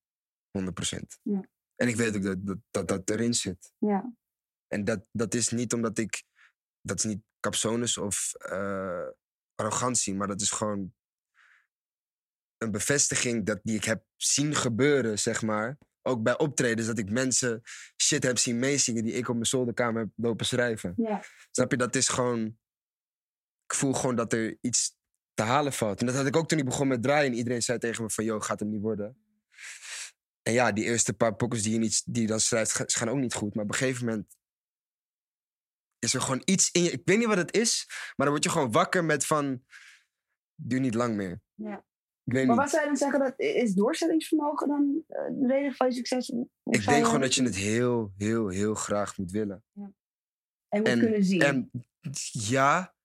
100 Ja. En ik weet ook dat dat, dat, dat erin zit. Ja. En dat, dat is niet omdat ik... Dat is niet capsones of eh, arrogantie, maar dat is gewoon een bevestiging dat, die ik heb zien gebeuren, zeg maar. Ook bij optredens, dat ik mensen shit heb zien meezingen die ik op mijn zolderkamer heb lopen schrijven. Ja. Snap je? Dat is gewoon... Ik voel gewoon dat er iets te halen valt. En dat had ik ook toen ik begon met draaien. En iedereen zei tegen me van, yo, gaat hem niet worden. En ja, die eerste paar pokkers die je, niet, die je dan schrijft, gaan ook niet goed. Maar op een gegeven moment is er gewoon iets in je. Ik weet niet wat het is, maar dan word je gewoon wakker met van, duurt niet lang meer. Ja. Ik weet Maar niet. wat zou je dan zeggen, dat, is doorzettingsvermogen dan eh, de reden van je succes? Hoe Ik denk gewoon dat je het heel, heel, heel graag moet willen. En moet en- kunnen zien. En ja,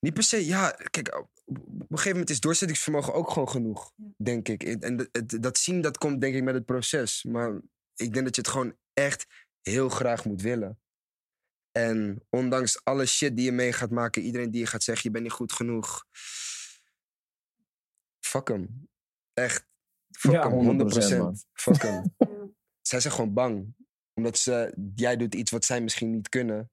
niet per se. Ja, kijk, op een gegeven moment is doorzettingsvermogen ook gewoon genoeg, Ja. denk ik. En dat- dat zien, dat komt denk ik met het proces. Maar ik denk dat je het gewoon echt heel graag moet willen. En ondanks alle shit die je mee gaat maken, iedereen die je gaat zeggen, je bent niet goed genoeg. Fuck hem. Echt. Fuck Ja, hem, 100%, 100%. man. Fuck hem. <laughs> Zij zijn gewoon bang. Omdat ze, jij doet iets wat zij misschien niet kunnen.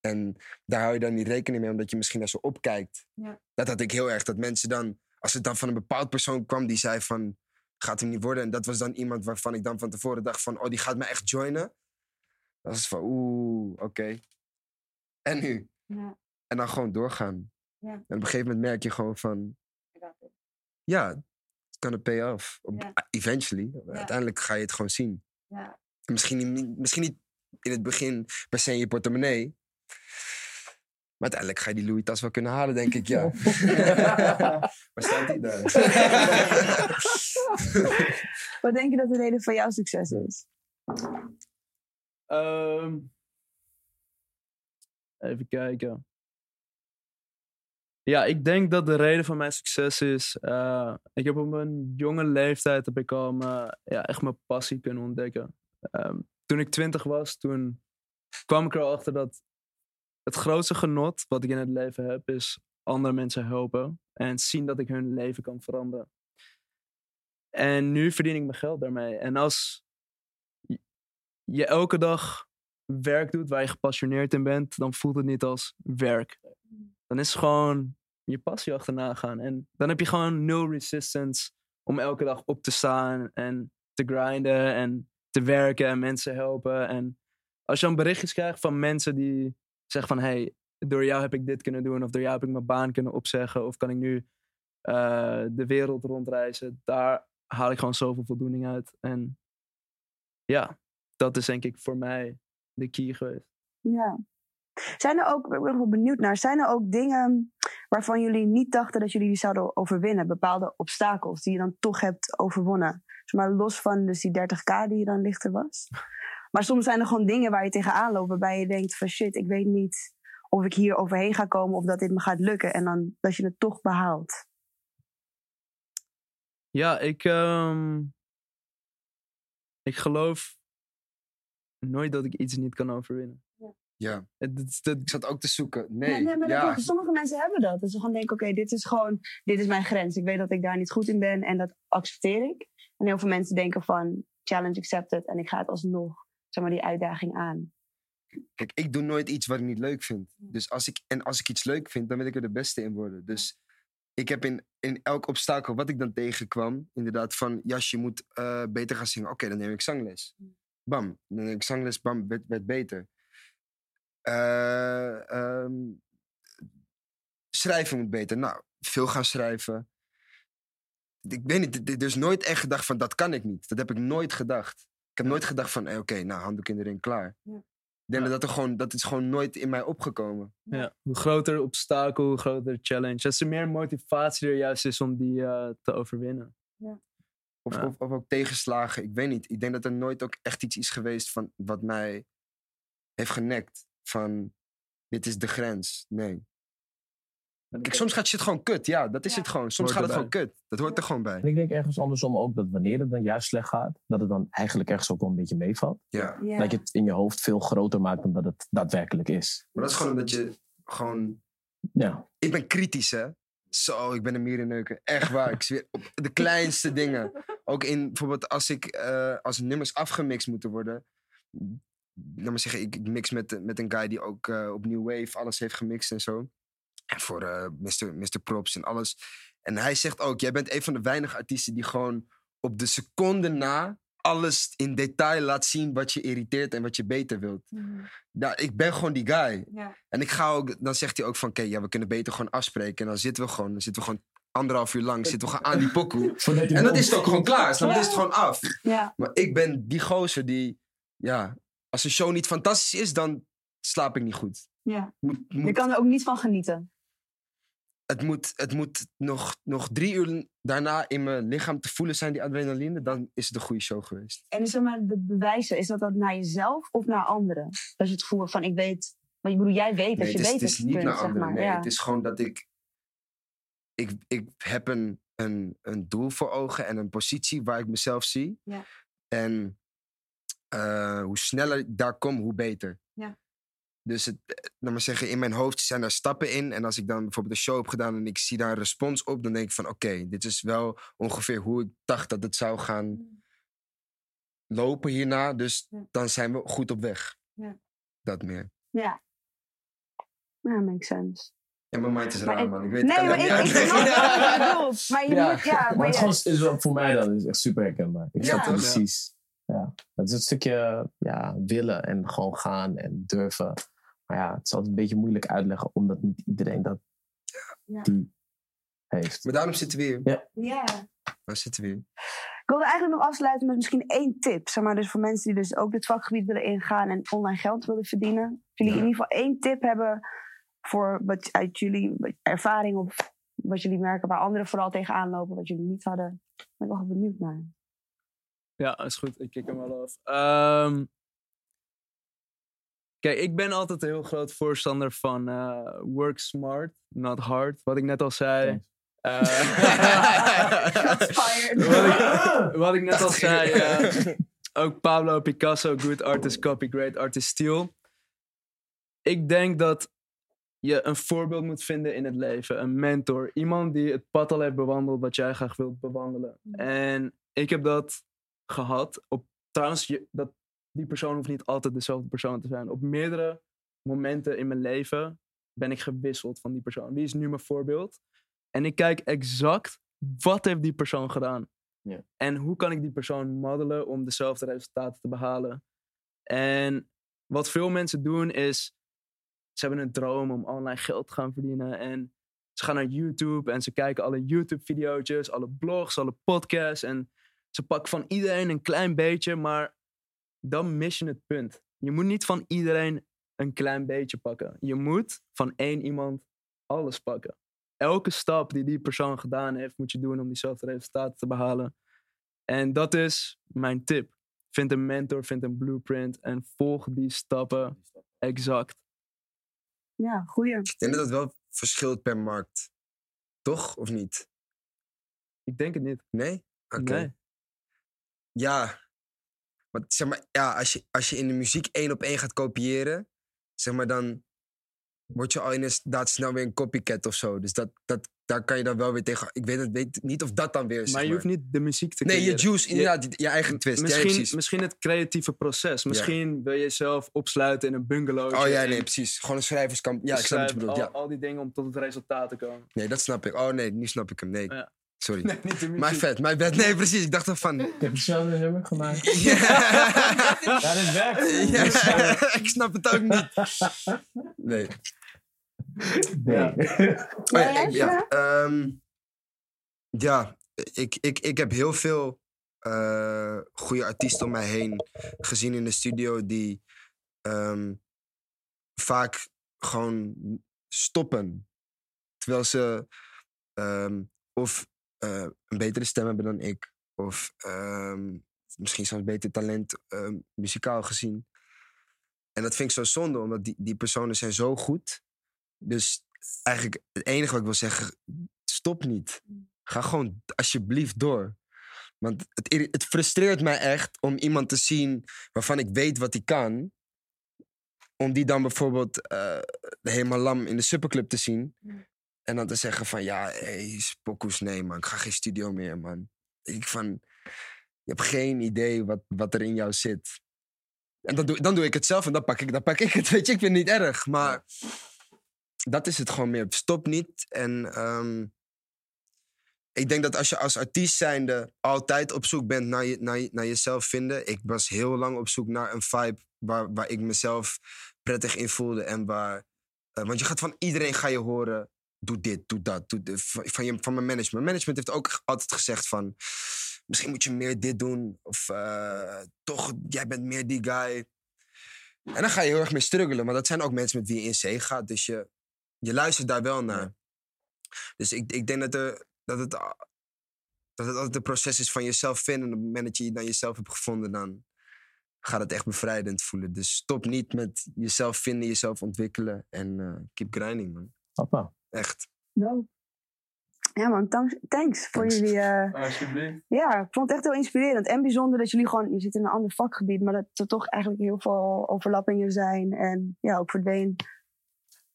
En daar hou je dan niet rekening mee, omdat je misschien naar ze opkijkt. Ja. Dat had ik heel erg. Dat mensen dan als het dan van een bepaald persoon kwam die zei van, gaat hem niet worden. En dat was dan iemand waarvan ik dan van tevoren dacht van, oh, die gaat me echt joinen. Dat was van, oeh, oké. En nu? Ja. En dan gewoon doorgaan. Ja. En op een gegeven moment merk je gewoon van, ja, it's gonna pay off. Op- Ja. Eventually. Uiteindelijk ga je het gewoon zien. Ja. Misschien niet, misschien niet in het begin per se in je portemonnee. Maar uiteindelijk ga je die Louis-tas wel kunnen halen, denk ik, ja. <laughs> Waar staat die daar? <laughs> Wat denk je dat de reden van jouw succes is? Ehm, even kijken. Ja, ik denk dat de reden van mijn succes is. eh, ik heb op een jonge leeftijd heb ik al mijn, ja, echt mijn passie kunnen ontdekken. Ehm, toen ik twintig was, toen kwam ik er al achter dat het grootste genot wat ik in het leven heb, is andere mensen helpen en zien dat ik hun leven kan veranderen. En nu verdien ik mijn geld daarmee. En als je elke dag werk doet waar je gepassioneerd in bent, dan voelt het niet als werk. Dan is gewoon je passie achterna gaan. En dan heb je gewoon nul resistance om elke dag op te staan en te grinden en te werken en mensen helpen. En als je dan berichtjes krijgt van mensen die zeggen van hey, door jou heb ik dit kunnen doen of door jou heb ik mijn baan kunnen opzeggen of kan ik nu eh, de wereld rondreizen, daar haal ik gewoon zoveel voldoening uit. En ja, dat is denk ik voor mij de key geweest. Ja. Zijn er ook, ik ben benieuwd naar, zijn er ook dingen waarvan jullie niet dachten dat jullie die zouden overwinnen? Bepaalde obstakels die je dan toch hebt overwonnen? Zeg maar los van dus die 30k die je dan lichter was. Maar soms zijn er gewoon dingen waar je tegenaan loopt waarbij je denkt van shit, ik weet niet of ik hier overheen ga komen of dat dit me gaat lukken. En dan dat je het toch behaalt. Ja, ik, ehm, ik geloof nooit dat ik iets niet kan overwinnen. Ja, het, het- ik zat ook te zoeken. Nee, Ja, nee, maar dat ja. sommige mensen hebben dat. Dus ze gewoon denken, oké, dit is gewoon, dit is mijn grens. Ik weet dat ik daar niet goed in ben en dat accepteer ik. En heel veel mensen denken van, challenge accepted en ik ga het alsnog, zeg maar, die uitdaging aan. Kijk, ik doe nooit iets wat ik niet leuk vind. Dus als ik, en als ik iets leuk vind, dan wil ik er de beste in worden. Dus ik heb in, in elk obstakel wat ik dan tegenkwam, inderdaad van, Jas, je moet eh, beter gaan zingen. Oké, dan neem ik zangles. Bam, dan neem ik zangles, bam, werd, werd beter. Eh, ehm, schrijven moet beter. Nou, veel gaan schrijven. Ik weet niet, er is nooit echt gedacht van, dat kan ik niet. Dat heb ik nooit gedacht. Ik heb nooit gedacht van, eh, oké, nou, handdoek in de ring, klaar. Ik denk Ja. dat, er gewoon, dat is gewoon nooit in mij opgekomen. ja, hoe groter obstakel, hoe groter challenge. Als er meer motivatie er juist is om die eh, te overwinnen. Of, Ja. of, of ook tegenslagen. Ik weet niet. Ik denk dat er nooit ook echt iets is geweest van wat mij heeft genekt. Van dit is de grens. Nee. Kijk, soms gaat shit gewoon kut. Ja, dat is Ja. het gewoon. Soms Hoort gaat het gewoon kut. Dat hoort er gewoon bij. En ik denk ergens andersom ook dat wanneer het dan juist slecht gaat, dat het dan eigenlijk ergens ook wel een beetje meevalt. Ja. Ja. Dat je het in je hoofd veel groter maakt dan dat het daadwerkelijk is. Maar dat is gewoon omdat je gewoon... Ja, Ik ben kritisch, hè. Zo, ik ben een mierenneuker. Echt waar. Ik zweer op de kleinste dingen. Ook in bijvoorbeeld als ik eh, als nummers afgemixt moeten worden. Laat maar zeggen, ik ik mix met, met een guy die ook eh, op New Wave alles heeft gemixt en zo. En voor eh, Mr. Mr. Props en alles. En hij zegt ook: Jij bent een van de weinige artiesten die gewoon op de seconde na alles in detail laat zien wat je irriteert en wat je beter wilt. Ja, ik ben gewoon die guy. Ja. En ik ga ook, dan zegt hij ook van, oké, ja, we kunnen beter gewoon afspreken. En dan zitten we gewoon, dan zitten we gewoon anderhalf uur lang, zitten we gewoon aan die pokoe. <laughs> En dan is het ook gewoon klaar? Dan is het gewoon af. Ja. Maar ik ben die gozer die, ja, als een show niet fantastisch is, dan slaap ik niet goed. ja. Moet, Je kan er ook niet van genieten. het moet, het moet nog, nog drie uur daarna in mijn lichaam te voelen zijn, die adrenaline. Dan is het een goede show geweest. En zeg maar, de bewijzen, is dat dat naar jezelf of naar anderen? Dat je het gevoel van, ik weet... Maar ik bedoel, jij weet dat Nee, je het is, weet het is het niet kunt, naar zeg anderen. maar. Nee, ja. het is gewoon dat ik... Ik, ik heb een, een, een doel voor ogen en een positie waar ik mezelf zie. Ja. En eh, hoe sneller ik daar kom, hoe beter. Ja. Dus het, eh, laat maar zeggen, in mijn hoofd zijn er stappen in. En als ik dan bijvoorbeeld een show heb gedaan en ik zie daar een respons op, dan denk ik van oké, dit is wel ongeveer hoe ik dacht dat het zou gaan lopen hierna. Dus Ja. dan zijn we goed op weg. Ja. Dat meer. Ja. Ja, makes sense. Ja, mijn mind is Maar raar, ik- man. Ik weet Nee, kan maar het ik, niet ik snap uitleggen. wat je bedoelt. Maar je Ja, moet, ja, Maar maar het je, is, gewoon- is wel, voor mij dan is echt super herkenbaar. Ik snap Ja. het precies. Ja. Het is een stukje ja, willen en gewoon gaan en durven. Maar ja, het is altijd een beetje moeilijk uitleggen, omdat niet iedereen dat Ja. die heeft. Maar daarom zitten we hier. Ja. ja. Waar zitten we hier? Ik wilde eigenlijk nog afsluiten met misschien één tip. Zeg maar, dus voor mensen die dus ook dit vakgebied willen ingaan en online geld willen verdienen. Of jullie Ja. in ieder geval één tip hebben voor wat uit jullie ervaring of wat jullie merken waar anderen vooral tegenaan lopen, wat jullie niet hadden. Ik ben wel benieuwd naar. Ja, is goed. Ik kik hem wel af. Ehm, kijk, ik ben altijd een heel groot voorstander van eh, work smart, not hard. Wat ik net al zei. Thanks. <laughs> Eh, <laughs> wat, ik, <laughs> wat ik net al zei. eh, ook Pablo Picasso, good artist copy, great artist steal. Ik denk dat je een voorbeeld moet vinden in het leven. Een mentor. Iemand die het pad al heeft bewandeld wat jij graag wilt bewandelen. En ik heb dat gehad. Op, trouwens, je, dat, die persoon hoeft niet altijd dezelfde persoon te zijn. Op meerdere momenten in mijn leven ben ik gewisseld van die persoon. Wie is nu mijn voorbeeld? En ik kijk exact wat heeft die persoon gedaan. Ja. En hoe kan ik die persoon modellen om dezelfde resultaten te behalen. En wat veel mensen doen is, ze hebben een droom om online geld te gaan verdienen. En ze gaan naar YouTube en ze kijken alle YouTube-video's, alle blogs, alle podcasts. En ze pakken van iedereen een klein beetje, maar dan mis je het punt. Je moet niet van iedereen een klein beetje pakken. Je moet van één iemand alles pakken. Elke stap die die persoon gedaan heeft, moet je doen om diezelfde resultaten te behalen. En dat is mijn tip. Vind een mentor, vind een blueprint en volg die stappen exact. Ja, goeie. Ik denk dat het wel verschilt per markt. Toch? Of niet? Ik denk het niet. Nee? Oké. Nee. Ja. Maar zeg maar, ja, als je, als je in de muziek één op één gaat kopiëren, zeg maar, dan word je al inderdaad snel weer een copycat of zo. Dus dat, dat, daar kan je dan wel weer tegen. Ik weet, het, weet niet of dat dan weer is. Maar je hoeft niet de muziek te Nee, je creëren. juice, Je- inderdaad, je, je eigen twist. Misschien, misschien het creatieve proces. Misschien wil je jezelf opsluiten in een bungalow. Oh ja, nee, precies. Gewoon een schrijverskamp. Ja, ik snap wat je bedoelt. al, Ja. al die dingen om tot het resultaat te komen. Nee, dat snap ik. Oh nee, nu snap ik hem. Nee. Ja. Sorry. Nee, niet de muziek. My vet, my bad. Nee, precies. Ik dacht ervan. Ik heb hetzelfde nummer gemaakt. <laughs> Ja. <laughs> Ja, dit werkt. Ja, ik snap het ook niet. Nee. Nee. Oh ja, Ja, ik, ja, ehm, ja ik, ik, ik heb heel veel eh goede artiesten om mij heen gezien in de studio die ehm, vaak gewoon stoppen. Terwijl ze ehm, of eh, een betere stem hebben dan ik, of ehm, misschien zelfs beter talent ehm, muzikaal gezien. En dat vind ik zo zonde, omdat die, die personen zijn zo goed. Dus eigenlijk het enige wat ik wil zeggen, stop niet. Ga gewoon alsjeblieft door. Want het, het frustreert mij echt om iemand te zien waarvan ik weet wat hij kan. Om die dan bijvoorbeeld eh, helemaal lam in de superclub te zien. En dan te zeggen van ja, hey, spokkoes, nee man, ik ga geen studio meer man. Ik van, je hebt geen idee wat, wat er in jou zit. En dan doe, dan doe ik het zelf en dan pak ik, dan pak ik het. <laughs> Weet je, ik vind het niet erg. Maar dat is het gewoon meer. Stop niet. En ehm, ik denk dat als je als artiest zijnde altijd op zoek bent naar, je, naar, je- naar jezelf vinden. Ik was heel lang op zoek naar een vibe waar, waar ik mezelf prettig in voelde. En waar, eh, want je gaat van iedereen ga je horen, doe dit, doe dat. Doe dit, van, je, van mijn management. Management heeft ook altijd gezegd van, misschien moet je meer dit doen. Of eh, toch, jij bent meer die guy. En dan ga je heel erg mee struggelen. Maar dat zijn ook mensen met wie je in zee gaat. Dus je, je luistert daar wel naar. Dus ik, ik denk dat, er, dat, het, a- dat het altijd een proces is van jezelf vinden. En op het moment dat je dan jezelf hebt gevonden, dan gaat het echt bevrijdend voelen. Dus stop niet met jezelf vinden, jezelf ontwikkelen. En eh, keep grinding, man. Papa. Echt. Dope. Ja man, thanks, thanks voor Thanks. jullie... eh, Alsjeblieft. ja, ik vond het echt heel inspirerend. En bijzonder dat jullie gewoon... Je zit in een ander vakgebied, maar dat er toch eigenlijk heel veel overlappingen zijn. En ja, ook verdween.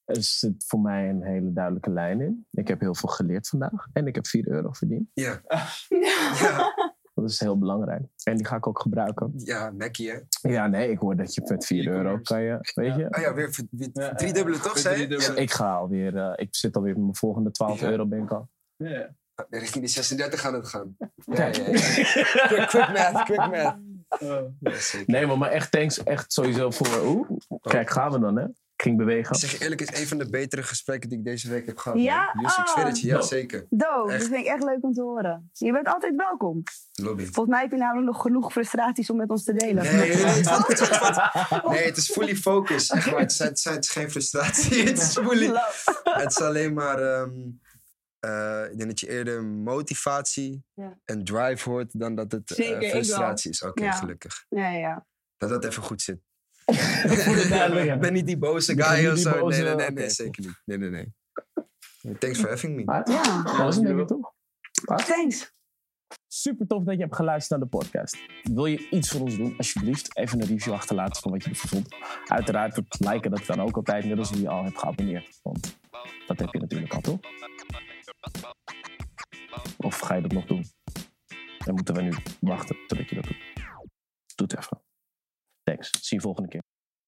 Er zit voor mij een hele duidelijke lijn in. Ik heb heel veel geleerd vandaag. En ik heb 4 euro verdiend. Ja. <laughs> ja. Dat is heel belangrijk. En die ga ik ook gebruiken. Ja, Mackie, hè? Ja, nee, ik hoor dat je met 4 euro kan je, weet je. Oh ja, weer, Ja, drie dubbele toch, zei je? Driedubbele. Ik ga alweer, eh, ik zit alweer met mijn volgende 12 Ja. euro ben ik al. Ja. Ja, Richting die 36 gaat het gaan. Ja, ja, ja. Quick, quick math, quick math. Ja, zeker. Nee, maar, maar echt thanks echt sowieso voor... Oeh, kijk, gaan we dan, hè? Ik ging bewegen. Ik zeg je eerlijk, het is een van de betere gesprekken die ik deze week heb gehad. Ja? man. Yusuf, ik zweer het je, ja Oh. zeker. Dope, dat vind ik echt leuk om te horen. Je bent altijd welkom. Lobby. Volgens mij heb je namelijk nog genoeg frustraties om met ons te delen. Nee, nee, nee, het <laughs> nee, het is fully focus. Echt. Het, is, het, is, het is geen frustratie. Het is fully. Het is alleen maar. ehm, eh, ik denk dat je eerder motivatie Ja. en drive hoort dan dat het eh, Zeker, frustratie is. Oké, Ja. gelukkig. Ja, ja. Dat dat even goed zit. Voor de duidelijkheid. Ik ben niet die boze guy of zo. boze- nee, nee, nee, nee, zeker niet. Nee, nee, nee. Thanks for having me. Maar, Ja. dat was ik toch? Thanks. Super tof dat je hebt geluisterd naar de podcast. Wil je iets voor ons doen? Alsjeblieft, even een review achterlaten van wat je ervan vond. Uiteraard, het liken dat kan ook altijd, net als wie je al hebt geabonneerd. Want dat heb je natuurlijk al, toch? Of ga je dat nog doen? Dan moeten we nu wachten totdat je dat doet. Doe het even. Thanks. Zie je volgende keer.